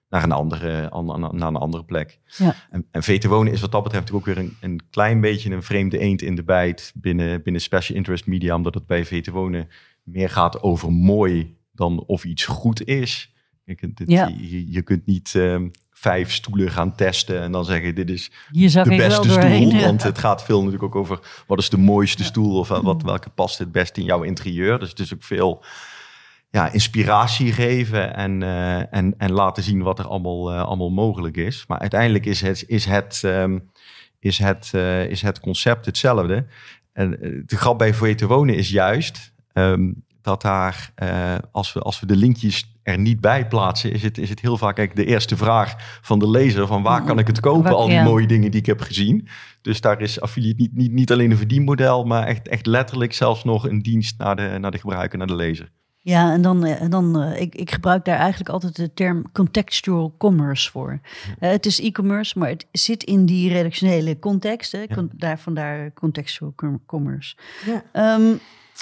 naar een, andere, an- an- naar een andere plek. Ja. En, en VT Wonen is wat dat betreft ook weer een, een klein beetje een vreemde eend in de bijt binnen, binnen special interest media, omdat het bij VT Wonen meer gaat over mooi dan of iets goed is. Kijk, het- het- Ja. je, je kunt niet ehm, vijf stoelen gaan testen en dan zeggen dit is de beste stoel. ja. Want het gaat veel natuurlijk ook over wat is de mooiste stoel of wat, welke past het best in jouw interieur. Dus het is ook veel ja, inspiratie geven en, eh, en, en laten zien wat er allemaal, eh, allemaal mogelijk is. Maar uiteindelijk is het, is het, ehm, is het, eh, is het concept hetzelfde. En de grap bij VT Wonen is juist ehm, dat daar, eh, als, we, als we de linkjes er niet bij plaatsen, is het, is het heel vaak eigenlijk de eerste vraag van de lezer: van waar kan ik het kopen? Al die ja. mooie dingen die ik heb gezien. Dus daar is affiliate niet, niet, niet alleen een verdienmodel, maar echt, echt letterlijk zelfs nog een dienst naar de, naar de gebruiker, naar de lezer. Ja, en dan, eh, en dan eh, ik, ik gebruik daar eigenlijk altijd de term contextual commerce voor. Het is e-commerce, maar het zit in die redactionele context. Hè? Con- daar, vandaar contextual com- commerce. Ja. Ehm,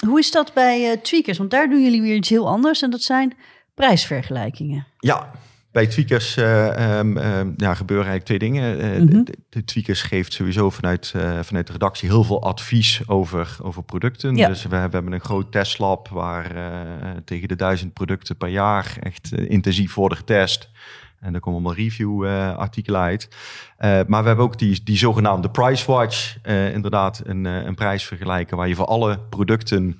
hoe is dat bij eh, tweakers? Want daar doen jullie weer iets heel anders en dat zijn prijsvergelijkingen. Ja, bij Tweakers eh, ehm, ehm, ja, gebeuren eigenlijk twee dingen. Eh, Mhm. de, de Tweakers geeft sowieso vanuit, vanuit de redactie heel veel advies over, over producten. Ja. Dus we, hebben- we hebben een groot testlab waar tegen de duizend producten per jaar echt intensief worden getest. En daar komen allemaal review-artikelen uit. Eh, maar we hebben ook die, die zogenaamde Price Watch. eh, inderdaad, een, eh, een prijsvergelijker waar je voor alle producten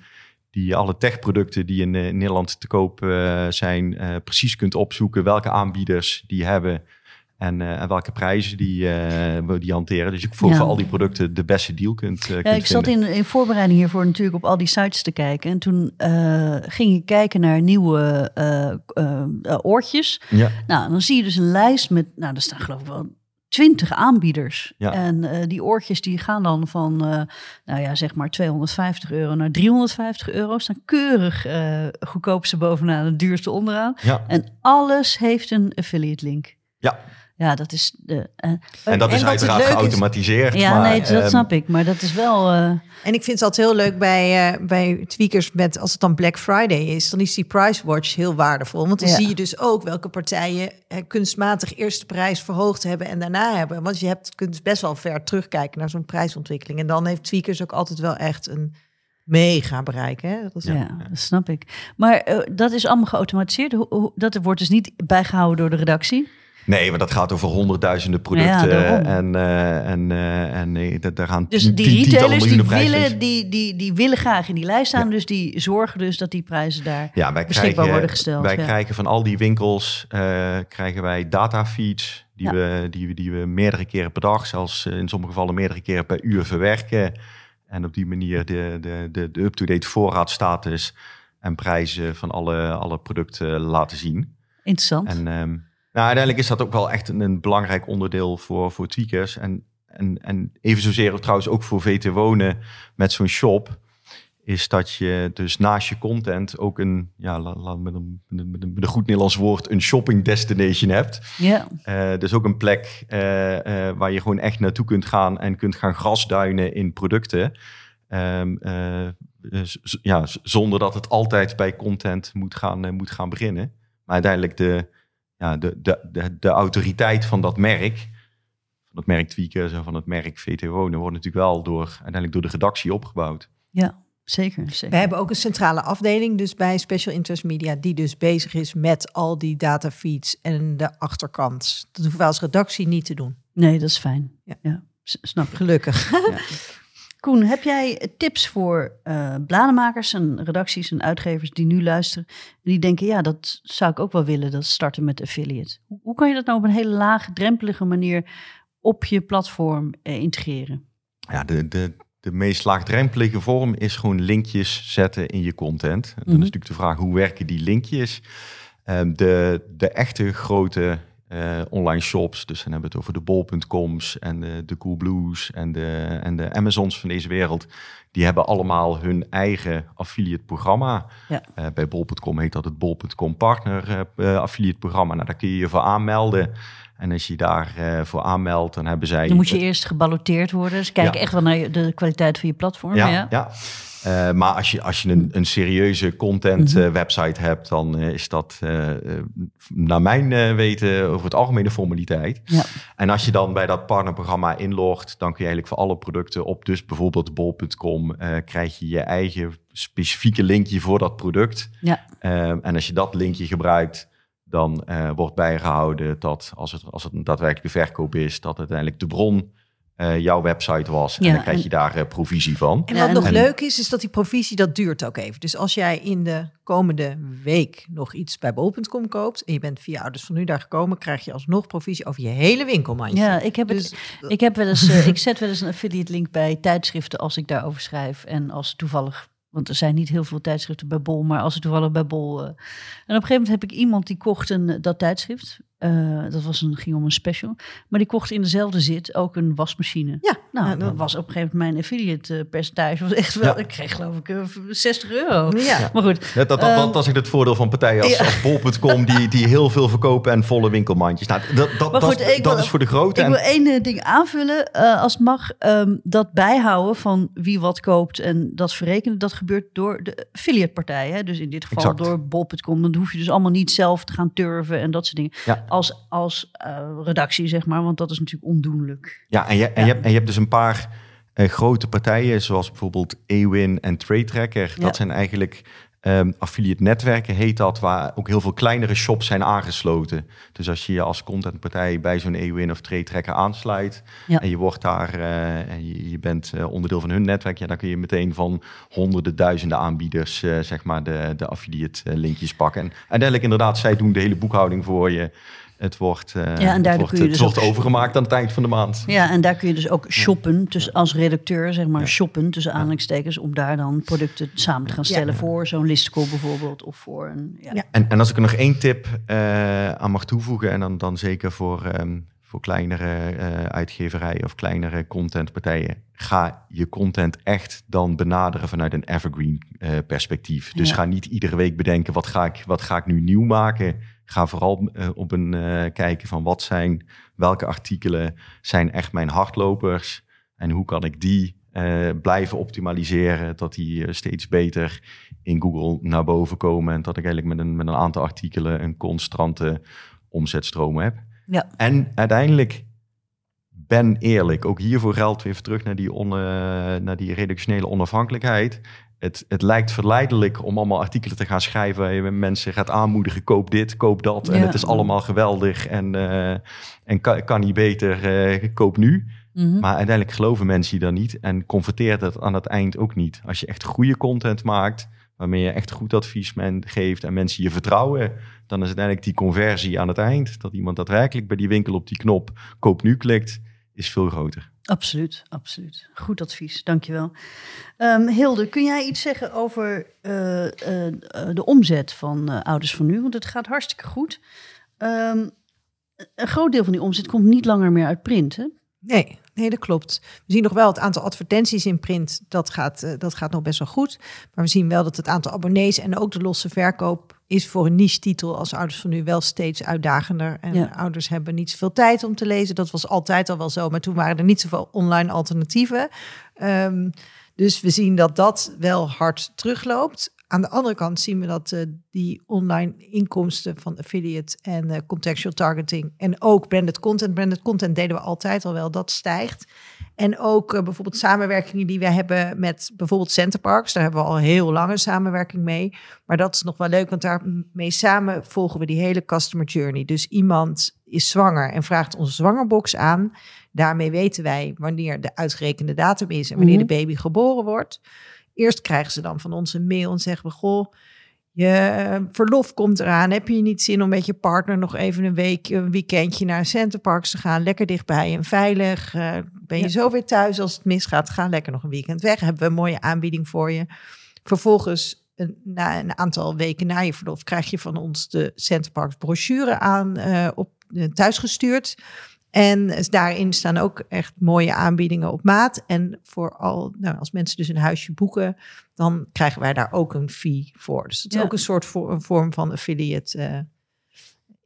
die alle techproducten die in, eh, Nederland te koop eh, zijn, eh, precies kunt opzoeken welke aanbieders die hebben En, eh, en welke prijzen die, we die hanteren. Dus ik voor, Ja. voor al die producten de beste deal kunt, eh, Ja, kunt ik zat in, in voorbereiding hiervoor natuurlijk op al die sites te kijken. En toen ging ik kijken naar nieuwe oortjes. Ja, Nou, dan zie je dus een lijst met, nou, er staan geloof ik wel twintig aanbieders. Ja. En die oortjes die gaan dan van, nou ja, zeg maar 250 euro naar 350 euro. Staan keurig eh goedkoopste bovenaan, het duurste onderaan. ja, En alles heeft een affiliate link. ja. Ja, dat is de. eh, En dat en is uiteraard is- geautomatiseerd. ja, maar, nee, dat ehm, snap ik. Maar dat is wel. eh, En ik vind het altijd heel leuk bij, eh, bij tweakers met als het dan Black Friday is, dan is die price watch heel waardevol. Want dan Ja. zie je dus ook welke partijen kunstmatig eerst de prijs verhoogd hebben en daarna hebben. Want je hebt, kunt best wel ver terugkijken naar zo'n prijsontwikkeling. En dan heeft tweakers ook altijd wel echt een mega bereik. Hè? Dat is Ja, dat snap ik. Maar dat is allemaal geautomatiseerd. Hoe, hoe- dat wordt dus niet bijgehouden door de redactie. Nee, maar dat gaat over honderdduizenden producten. daarom. en eh, en, eh, en nee, dat- daar gaan Dus die retailers die willen, die, die, die willen graag in die lijst staan. Dus die zorgen dus dat die prijzen daar Ja, wij beschikbaar krijgen, worden gesteld. Wij ja. krijgen van al die winkels eh, krijgen wij datafeeds die, we, die, we, die we meerdere keren per dag, zelfs eh, in sommige gevallen meerdere keren per uur verwerken. En op die manier de, de, de, de up-to-date voorraadstatus en prijzen van alle, alle producten laten zien. Interessant. En ehm, nou, uiteindelijk is dat ook wel echt een, een belangrijk onderdeel voor, voor tweakers. En, en, en even zozeer trouwens ook voor VT Wonen met zo'n shop. Is dat je dus naast je content ook een, ja, met, een, met, een, met een- goed Nederlands woord, een shopping destination hebt. ja, Eh, dus ook een plek eh, eh, waar je gewoon echt naartoe kunt gaan en kunt gaan grasduinen in producten. Ehm, eh, ja, zonder dat het altijd bij content moet gaan, moet gaan beginnen. Maar uiteindelijk de, ja, de, de, de, de autoriteit van dat merk, van het merk Tweakers en van het merk VT Wonen, wordt natuurlijk wel door, uiteindelijk door de redactie opgebouwd. ja, zeker. zeker. We hebben ook een centrale afdeling dus bij Special Interest Media die dus bezig is met al die datafeeds en de achterkant. Dat hoeven wij als redactie niet te doen. Nee, dat is fijn. Ja. Snap ik. Gelukkig. Ja. Koen, heb jij tips voor eh bladenmakers en redacties en uitgevers die nu luisteren en die denken, ja, dat zou ik ook wel willen, dat starten met affiliate. Hoe, hoe kan je dat nou op een hele lage, drempelige manier op je platform eh, integreren? Ja, de, de, de meest laagdrempelige vorm is gewoon linkjes zetten in je content. En Dan Mhm. is natuurlijk de vraag, hoe werken die linkjes? Ehm, de, de echte grote eh, online shops, dus dan hebben we het over de bol.coms en de, de Coolblues en de, en de Amazons van deze wereld. Die hebben allemaal hun eigen affiliate programma. Ja. Eh, bij bol.com heet dat het bol.com partner eh, affiliate programma. Nou, daar kun je je voor aanmelden. En als je daar eh, voor aanmeldt, dan hebben zij... Dan moet je eerst geballoteerd worden. Kijken Ja. echt wel naar de kwaliteit van je platform. Ja, Ja, ja. Eh, maar als je, als je een, een serieuze content Mhm. eh, website hebt, dan is dat naar mijn weten over het algemene formaliteit. Ja. En als je dan bij dat partnerprogramma inlogt, dan kun je eigenlijk voor alle producten op dus bijvoorbeeld bol.com krijg je je eigen specifieke linkje voor dat product. Ja. Eh, en als je dat linkje gebruikt, dan eh, wordt bijgehouden dat als het, als het een daadwerkelijke verkoop is, dat uiteindelijk de bron eh, jouw website was. En dan krijg en- je daar eh, provisie van. En Ja, wat en- nog en- leuk is, is dat die provisie, dat duurt ook even. Dus als jij in de komende week nog iets bij bol.com koopt... en je bent via Ouders van Nu daar gekomen... krijg je alsnog provisie over je hele winkelmandje. Ja, ik heb het. Dus Ik, heb wel eens, ik zet wel eens een affiliate link bij tijdschriften als ik daarover schrijf. En als toevallig, want er zijn niet heel veel tijdschriften bij Bol, maar als het toevallig bij Bol. eh. En op een gegeven moment heb ik iemand die kocht een, eh, dat tijdschrift. Eh, dat was een, ging om een special. Maar die kocht in dezelfde zit ook een wasmachine. ja, Nou, ja, dat was op een gegeven moment mijn affiliate eh, percentage. Was echt wel, Ja. ik kreeg geloof ik eh, 60 euro. ja. Maar goed, Dat, dat, dat, Ehm, dat is ook het voordeel van partijen als, ja. als bol.com, die, die heel veel verkopen en volle winkelmandjes. Nou, dat dat, Maar dat, goed, ik dat wil- is voor de grote. Ik En, wil één eh, ding aanvullen, eh, als het mag. Ehm, dat bijhouden van wie wat koopt en dat verrekenen, dat gebeurt door de affiliate partijen. Hè? Dus in dit geval Exact. door bol.com. Dan hoef je dus allemaal niet zelf te gaan turven en dat soort dingen. Als, als eh, redactie, zeg maar, want dat is natuurlijk ondoenlijk. ja, en je, en. Je, hebt, en je hebt dus een paar eh, grote partijen, zoals bijvoorbeeld Ewin en Trade Tracker. Ja. Dat zijn eigenlijk ehm, affiliate netwerken, heet dat, waar ook heel veel kleinere shops zijn aangesloten. Dus als je je als contentpartij bij zo'n Ewin of Trade Tracker aansluit Ja. en je wordt daar eh, en je, je bent eh, onderdeel van hun netwerk, ja, dan kun je meteen van honderden, duizenden aanbieders, eh, zeg maar, de, de affiliate linkjes pakken. En uiteindelijk inderdaad, zij doen de hele boekhouding voor je. Het wordt, eh, Ja, en daardoor het wordt, kun je het dus wordt overgemaakt aan het eind van de maand. Ja, en daar kun je dus ook shoppen, dus als redacteur zeg maar Ja. shoppen tussen aanhalingstekens, om daar dan producten samen te gaan stellen Ja. voor zo'n listicle bijvoorbeeld of voor een. Ja. Ja. En, en als ik er nog één tip eh, aan mag toevoegen, en dan, dan zeker voor, ehm, voor kleinere eh, uitgeverijen of kleinere contentpartijen, ga je content echt dan benaderen vanuit een evergreen eh, perspectief. Dus Ja. ga niet iedere week bedenken, wat ga ik, wat ga ik nu nieuw maken? Ga vooral eh, op een eh, kijken van wat zijn, welke artikelen zijn echt mijn hardlopers en hoe kan ik die eh, blijven optimaliseren, dat die steeds beter in Google naar boven komen. En dat ik eigenlijk met een, met een aantal artikelen een constante omzetstroom heb. Ja. En uiteindelijk ben eerlijk. Ook hiervoor geldt weer terug naar die, on, naar die redactionele onafhankelijkheid. Het, het lijkt verleidelijk om allemaal artikelen te gaan schrijven. waar je mensen gaat aanmoedigen, koop dit, koop dat. En het is allemaal geweldig en, eh, en kan, kan niet beter, eh, koop nu. Mhm. Maar uiteindelijk geloven mensen je dan niet en converteert het aan het eind ook niet. Als je echt goede content maakt, waarmee je echt goed advies men geeft en mensen je vertrouwen, dan is uiteindelijk die conversie aan het eind, dat iemand daadwerkelijk bij die winkel op die knop koop nu klikt, is veel groter. Absoluut, absoluut. Goed advies, dankjewel. Ehm Hilde, kun jij iets zeggen over eh, eh, de omzet van eh, Ouders van Nu? Want het gaat hartstikke goed. Ehm, een groot deel van die omzet komt niet langer meer uit print, hè? Nee, nee, dat klopt. We zien nog wel het aantal advertenties in print, dat gaat, dat gaat nog best wel goed. Maar we zien wel dat het aantal abonnees en ook de losse verkoop is voor een niche-titel als ouders van nu wel steeds uitdagender. En Ja. ouders hebben niet zoveel tijd om te lezen. Dat was altijd al wel zo, maar toen waren er niet zoveel online alternatieven. Ehm, dus we zien dat dat wel hard terugloopt. Aan de andere kant zien we dat eh, die online inkomsten van affiliate en eh, contextual targeting en ook branded content, branded content deden we altijd al wel, dat stijgt. En ook eh, bijvoorbeeld samenwerkingen die we hebben met bijvoorbeeld Centerparks, daar hebben we al heel lange samenwerking mee. Maar dat is nog wel leuk, want daarmee samen volgen we die hele customer journey. Dus iemand is zwanger en vraagt onze zwangerbox aan. Daarmee weten wij wanneer de uitgerekende datum is en wanneer Mhm. de baby geboren wordt. Eerst krijgen ze dan van ons een mail en zeggen we: Goh, je verlof komt eraan. Heb je niet zin om met je partner nog even een week, een weekendje naar Centerparks te gaan? Lekker dichtbij en veilig. Eh, ben je Ja. zo weer thuis als het misgaat? Ga lekker nog een weekend weg. Hebben we een mooie aanbieding voor je. Vervolgens, een, na een aantal weken na je verlof, krijg je van ons de Centerparks brochure aan eh, op eh, thuisgestuurd. En daarin staan ook echt mooie aanbiedingen op maat. En vooral, nou, als mensen dus een huisje boeken, dan krijgen wij daar ook een fee voor. Dus het is Ja. ook een soort voor, een vorm van affiliate eh,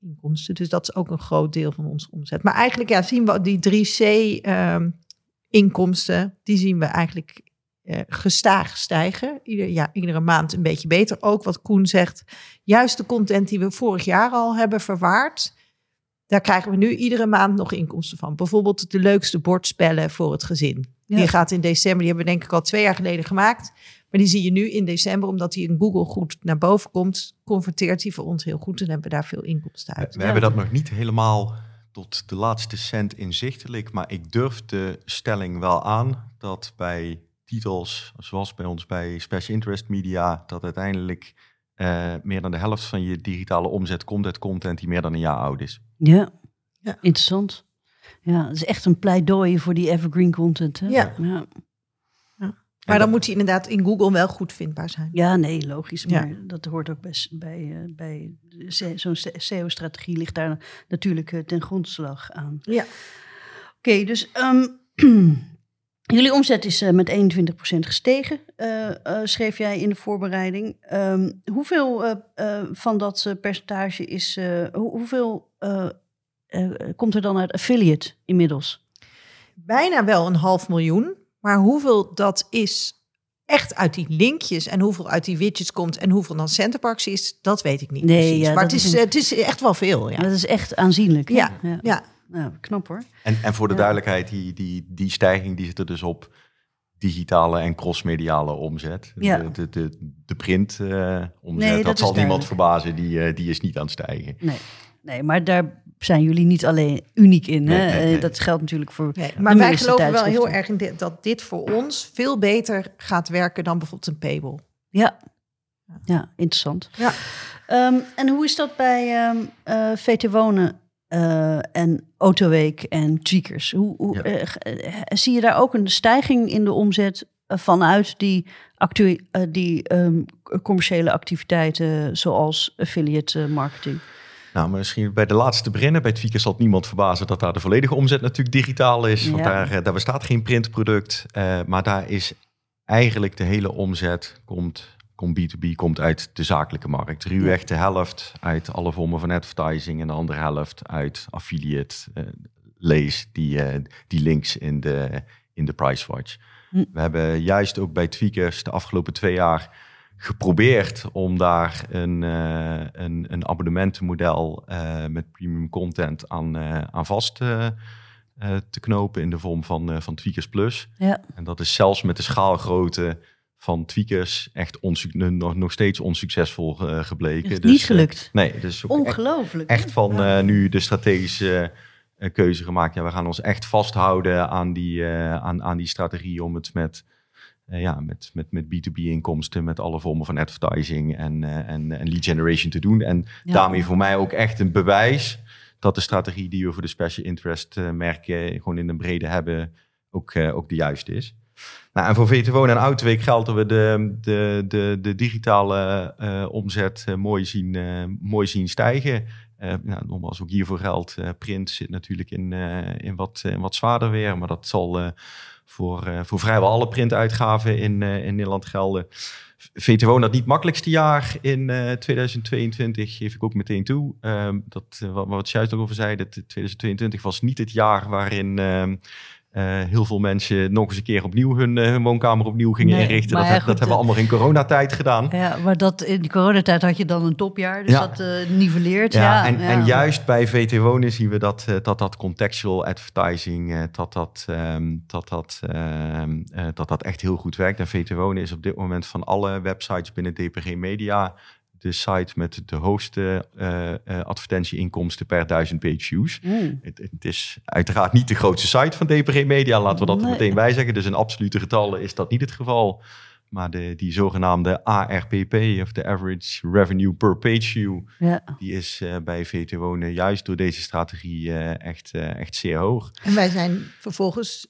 inkomsten. Dus dat is ook een groot deel van onze omzet. Maar eigenlijk ja, zien we die 3C ehm, inkomsten, die zien we eigenlijk eh, gestaag stijgen. Ieder, ja, iedere maand een beetje beter. Ook wat Koen zegt, juist de content die we vorig jaar al hebben verwaard, daar krijgen we nu iedere maand nog inkomsten van. Bijvoorbeeld de leukste bordspellen voor het gezin. Ja. Die gaat in december, die hebben we denk ik al twee jaar geleden gemaakt. Maar die zie je nu in december, omdat die in Google goed naar boven komt, converteert die voor ons heel goed en hebben we daar veel inkomsten uit. we hebben dat nog niet helemaal tot de laatste cent inzichtelijk, maar ik durf de stelling wel aan dat bij titels, zoals bij ons bij Special Interest Media, dat uiteindelijk eh, meer dan de helft van je digitale omzet komt uit content die meer dan een jaar oud is. Ja. Ja. interessant. Ja, het is echt een pleidooi voor die evergreen content. Hè? Ja. ja. Maar dan moet die inderdaad in Google wel goed vindbaar zijn. Ja, nee, logisch. Ja. Maar dat hoort ook bij, bij, eh, bij zo'n SEO-strategie ligt daar natuurlijk eh, ten grondslag aan. Ja. Oké, dus ehm, jullie omzet is eh, met 21% gestegen, eh, eh, schreef jij in de voorbereiding. Ehm, hoeveel van dat percentage is, hoe- hoeveel komt er dan uit affiliate inmiddels? Bijna wel een half miljoen. Maar hoeveel dat is echt uit die linkjes en hoeveel uit die widgets komt en hoeveel dan Centerparks is, dat weet ik niet Nee, precies. ja, maar het is een- het is echt wel veel. Ja, Dat is echt aanzienlijk. hè? Ja, ja. ja. Nou, knap hoor. En, en voor de Ja. duidelijkheid, die, die, die stijging die zit er dus op digitale en crossmediale omzet. Ja. De, de, de, de print eh, omzet, Nee, dat, zal niemand verbazen, die, eh, die is niet aan het stijgen. Nee. nee, maar daar zijn jullie niet alleen uniek in. Hè? Nee, nee, nee. Eh, Dat geldt natuurlijk voor. Maar wij geloven wel heel erg in dit, dat dit voor ons veel beter gaat werken dan bijvoorbeeld een paywall. Ja, ja interessant. Ja. Ehm, en hoe is dat bij ehm eh VT Wonen eh, en Autoweek en Tweakers. Hoe, hoe, Ja. eh, eh, zie je daar ook een stijging in de omzet vanuit die, actu- die ehm, commerciële activiteiten zoals affiliate marketing? Nou, misschien bij de laatste beginnen. Bij Tweakers zal het niemand verbazen dat daar de volledige omzet natuurlijk digitaal is. Want daar, daar bestaat geen printproduct. Maar daar is eigenlijk de hele omzet komt, komt B2B, komt uit de zakelijke markt. Ruwweg de helft uit alle vormen van advertising en de andere helft uit affiliate. eh, lees die, eh, die links in de, in de Pricewatch. Hm. We hebben juist ook bij Tweakers de afgelopen twee jaar geprobeerd om daar een, eh, een, een abonnementenmodel met premium content aan, aan vast eh, te knopen in de vorm van, van Tweakers Plus. Ja. En dat is zelfs met de schaalgrootte van Tweakers echt nog, nog steeds onsuccesvol eh, gebleken. Dus, niet eh, gelukt? nee, dus echt, Ongelooflijk. echt van eh, nu de strategische keuze gemaakt. Ja, we gaan ons echt vasthouden aan die, aan, aan die strategie om het met, ja, met, met, met B2B-inkomsten, met alle vormen van advertising en, en, en lead generation te doen. En Ja. daarmee voor mij ook echt een bewijs dat de strategie die we voor de special interest merken gewoon in de brede hebben ook, ook de juiste is. Nou, en voor VTWO en Autoweek geldt dat we de, de, de, de digitale eh, omzet eh, mooi, zien, eh, mooi zien stijgen. Nou, nogmaals, ook hiervoor geldt, print zit natuurlijk in, in, wat, wat zwaarder weer. Maar dat zal voor, voor vrijwel alle printuitgaven in, in Nederland gelden. VTWO dat niet makkelijkste jaar in eh, 2022, geef ik ook meteen toe. Ehm, dat, wat, wat ook over zei, dat 2022 was niet het jaar waarin ehm, eh, heel veel mensen nog eens een keer opnieuw hun, eh, hun woonkamer opnieuw gingen Nee, inrichten. Dat, dat hebben we allemaal in coronatijd gedaan. Ja, maar dat, in de coronatijd had je dan een topjaar, dus Ja. dat eh nivelleert. Ja, Ja, en, ja. en juist bij VT Wonen zien we dat eh, dat, dat contextual advertising, eh, dat, dat, ehm, dat, dat, ehm, eh, dat dat echt heel goed werkt. En VT Wonen is op dit moment van alle websites binnen DPG Media de site met de hoogste eh, eh, advertentieinkomsten per duizend page views. Mm. Het, het is uiteraard niet de grootste site van DPG Media, laten we dat er meteen bij zeggen. Dus in absolute getallen is dat niet het geval. Maar de, die zogenaamde ARPP, of de Average Revenue Per Page View, Ja. die is eh, bij VT Wonen juist door deze strategie echt, echt zeer hoog. En wij zijn vervolgens,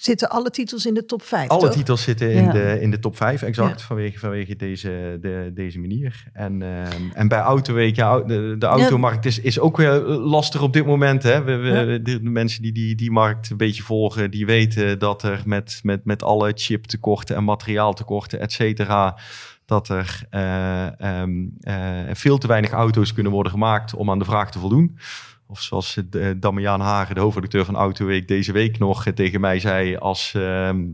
zitten alle titels in de top 5. Alle toch? titels zitten in, Ja. de, in de top 5, exact, Ja. vanwege, vanwege deze, de, deze manier. En, ehm, en bij Autoweek, ja, de, de automarkt is, is ook weer lastig op dit moment. Hè? We, we, Ja. de, de mensen die, die die markt een beetje volgen, die weten dat er met, met, met alle chiptekorten en materiaaltekorten, et cetera, dat er eh, ehm, eh, veel te weinig auto's kunnen worden gemaakt om aan de vraag te voldoen. Of zoals uh, Damian Hagen, de hoofdredacteur van Autoweek, deze week nog eh, tegen mij zei: als, ehm,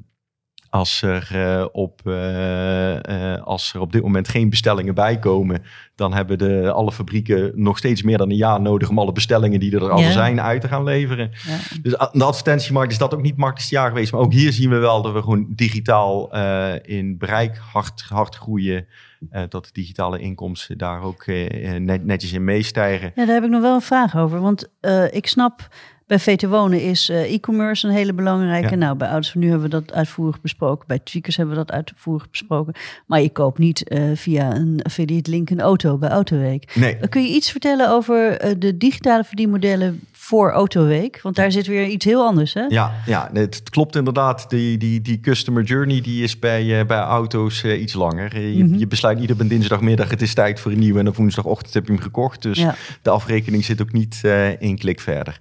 als, er, eh, op, eh, eh, als er op dit moment geen bestellingen bijkomen, dan hebben de, alle fabrieken nog steeds meer dan een jaar nodig om alle bestellingen die er al Ja. zijn uit te gaan leveren. Ja. Dus de advertentiemarkt is dat ook niet het makkelijkste jaar geweest. Maar ook hier zien we wel dat we gewoon digitaal eh, in bereik hard, hard groeien. Eh, dat de digitale inkomsten daar ook eh, net, netjes in meestijgen. Ja, daar heb ik nog wel een vraag over. Want eh, ik snap, bij VT Wonen is eh, e-commerce een hele belangrijke. Ja. Nou, bij Ouders van Nu hebben we dat uitvoerig besproken. Bij Tweakers hebben we dat uitvoerig besproken. Maar je koopt niet eh, via een affiliate link een auto bij Autoweek. Nee, kun je iets vertellen over eh, de digitale verdienmodellen voor Autoweek? Want daar zit weer iets heel anders, hè? Ja, ja het, klopt inderdaad. Die, die, die customer journey die is bij, eh, bij auto's eh, iets langer. Eh, je, Mhm. je besluit niet op een dinsdagmiddag, het is tijd voor een nieuwe. En op woensdagochtend heb je hem gekocht. Dus Ja. de afrekening zit ook niet eh één klik verder.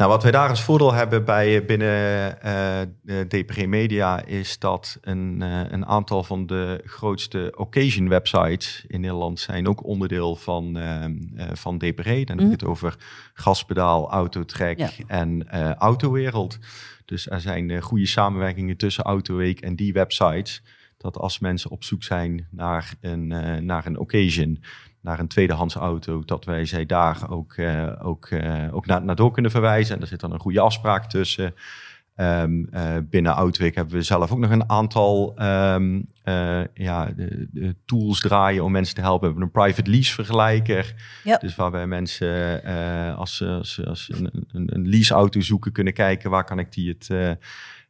Nou, wat wij daar als voordeel hebben bij, binnen eh, de DPG Media is dat een, eh, een aantal van de grootste occasion websites in Nederland zijn ook onderdeel van, eh, eh, van DPG. Dan heb ik Mhm. het over Gaspedaal, Autotrek Ja. en eh, Autowereld. Dus er zijn eh, goede samenwerkingen tussen Autoweek en die websites. Dat als mensen op zoek zijn naar een, eh, naar een occasion, naar een tweedehands auto, dat wij zij daar ook, eh, ook, eh, ook naar, naar door kunnen verwijzen. En er zit dan een goede afspraak tussen. Ehm, eh, binnen Outweek hebben we zelf ook nog een aantal ehm, eh, ja, de, de tools draaien om mensen te helpen. We hebben een private lease vergelijker. Ja. Dus waarbij mensen als, ze- als, als een, een, een leaseauto zoeken kunnen kijken waar kan ik die het,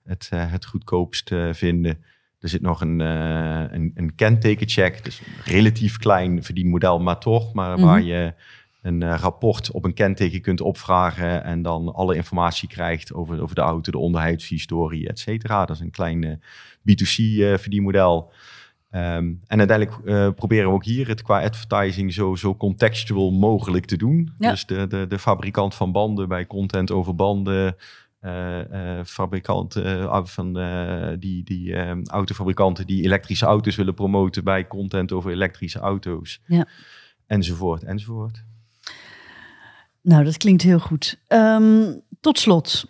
het, het goedkoopst vinden. Er zit nog een, eh een, een kentekencheck, dus een relatief klein verdienmodel, maar toch. Maar Mhm. waar je een eh, rapport op een kenteken kunt opvragen en dan alle informatie krijgt over, over de auto, de onderhoudshistorie, et cetera. Dat is een klein B2C-verdienmodel. Ehm, en uiteindelijk proberen we ook hier het qua advertising zo, zo contextual mogelijk te doen. Dus de, de, de fabrikant van banden bij content over banden, fabrikanten van die, die ehm, autofabrikanten die elektrische auto's willen promoten bij content over elektrische auto's. Ja. Enzovoort, enzovoort. Nou, dat klinkt heel goed. Ehm, tot slot,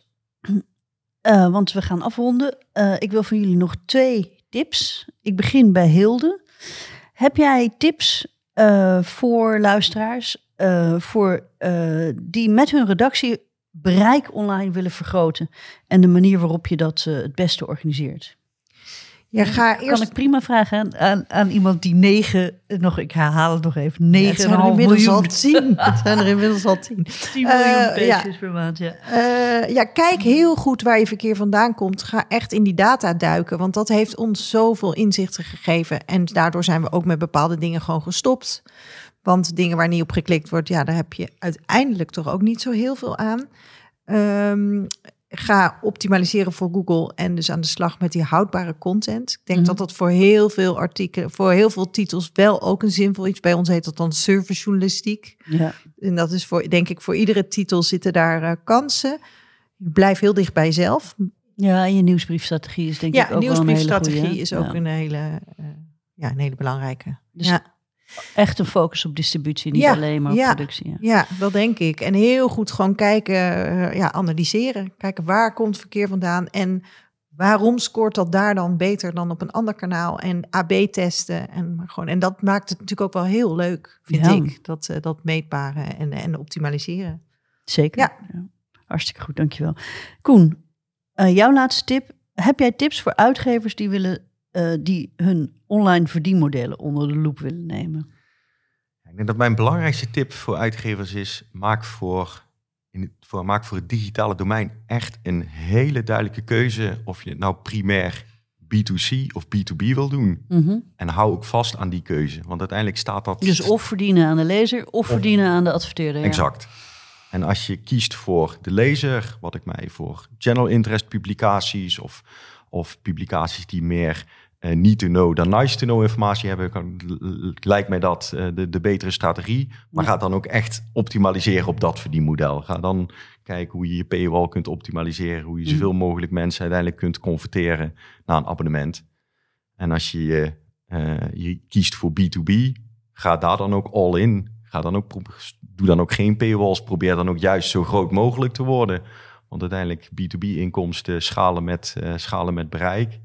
want we gaan afronden. ik wil van jullie nog twee tips. Ik begin bij Hilde. Heb jij tips voor luisteraars voor, die met hun redactie bereik online willen vergroten en de manier waarop je dat uh, het beste organiseert? Ja, ga eerst... Kan ik prima vragen aan, aan, iemand die negen, nog, ik herhaal het nog even, negen ja, het inmiddels al tien. het zijn er inmiddels al tien. Tien miljoen uh, ja. per maand, ja. Uh, ja, kijk heel goed waar je verkeer vandaan komt. Ga echt in die data duiken, want dat heeft ons zoveel inzichten gegeven. En daardoor zijn we ook met bepaalde dingen gewoon gestopt. Want dingen waar niet op geklikt wordt, ja, daar heb je uiteindelijk toch ook niet zo heel veel aan. Um, ga optimaliseren voor Google en dus aan de slag met die houdbare content. Ik denk mhm. dat dat voor heel veel artikelen, voor heel veel titels wel ook een zinvol iets. Bij ons heet dat dan servicejournalistiek. Ja. En dat is voor, denk ik, voor iedere titel zitten daar uh, kansen. Blijf heel dicht bij jezelf. Ja, en je nieuwsbriefstrategie is denk ik ook een hele nieuwsbriefstrategie is ook een hele, uh, ja, een hele belangrijke. Dus ja. Echt een focus op distributie, niet alleen maar op productie. Ja. ja. dat denk ik. En heel goed gewoon kijken, uh, ja, analyseren. Kijken waar komt verkeer vandaan en waarom scoort dat daar dan beter dan op een ander kanaal? En AB testen. En, gewoon, en dat maakt het natuurlijk ook wel heel leuk, vind ik. Dat, uh, dat meetbare en, en optimaliseren. Zeker. Ja. Hartstikke goed, dankjewel. Koen, uh, jouw laatste tip. Heb jij tips voor uitgevers die willen uh, die hun online verdienmodellen onder de loep willen nemen? Ik denk dat mijn belangrijkste tip voor uitgevers is: maak voor, in het, voor, maak voor het digitale domein echt een hele duidelijke keuze of je het nou primair B2C of B2B wil doen. Mhm. En hou ook vast aan die keuze, want uiteindelijk staat dat. Dus of verdienen aan de lezer of, verdienen aan de adverteerder. Exact. En als je kiest voor de lezer, wat ik mij voor general interest publicaties of, of publicaties die meer need to know dan nice to know informatie hebben, kan, lijkt mij dat uh, de, de betere strategie. Maar ga dan ook echt optimaliseren op dat verdienmodel. Ga dan kijken hoe je je paywall kunt optimaliseren, hoe je mm. zoveel mogelijk mensen uiteindelijk kunt converteren naar een abonnement. En als je, uh, je kiest voor B2B, ga daar dan ook all in. Ga dan ook, doe dan ook geen paywalls. Probeer dan ook juist zo groot mogelijk te worden. Want uiteindelijk B2B-inkomsten schalen met, schalen met bereik.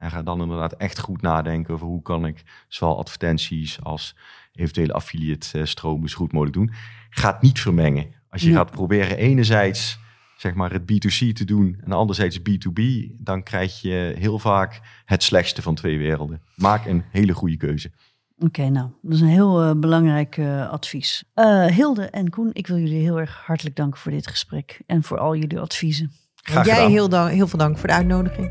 En ga dan inderdaad echt goed nadenken over hoe kan ik zowel advertenties als eventuele affiliate eh, stromen zo goed mogelijk doen. Ga het niet vermengen. Als je gaat proberen enerzijds zeg maar het B2C te doen en anderzijds B2B, dan krijg je heel vaak het slechtste van twee werelden. Maak een hele goede keuze. Oké, nou, dat is een heel uh, belangrijk uh, advies. Uh, Hilde en Koen, ik wil jullie heel erg hartelijk danken voor dit gesprek en voor al jullie adviezen. Graag Jij heel, heel veel dank voor de uitnodiging.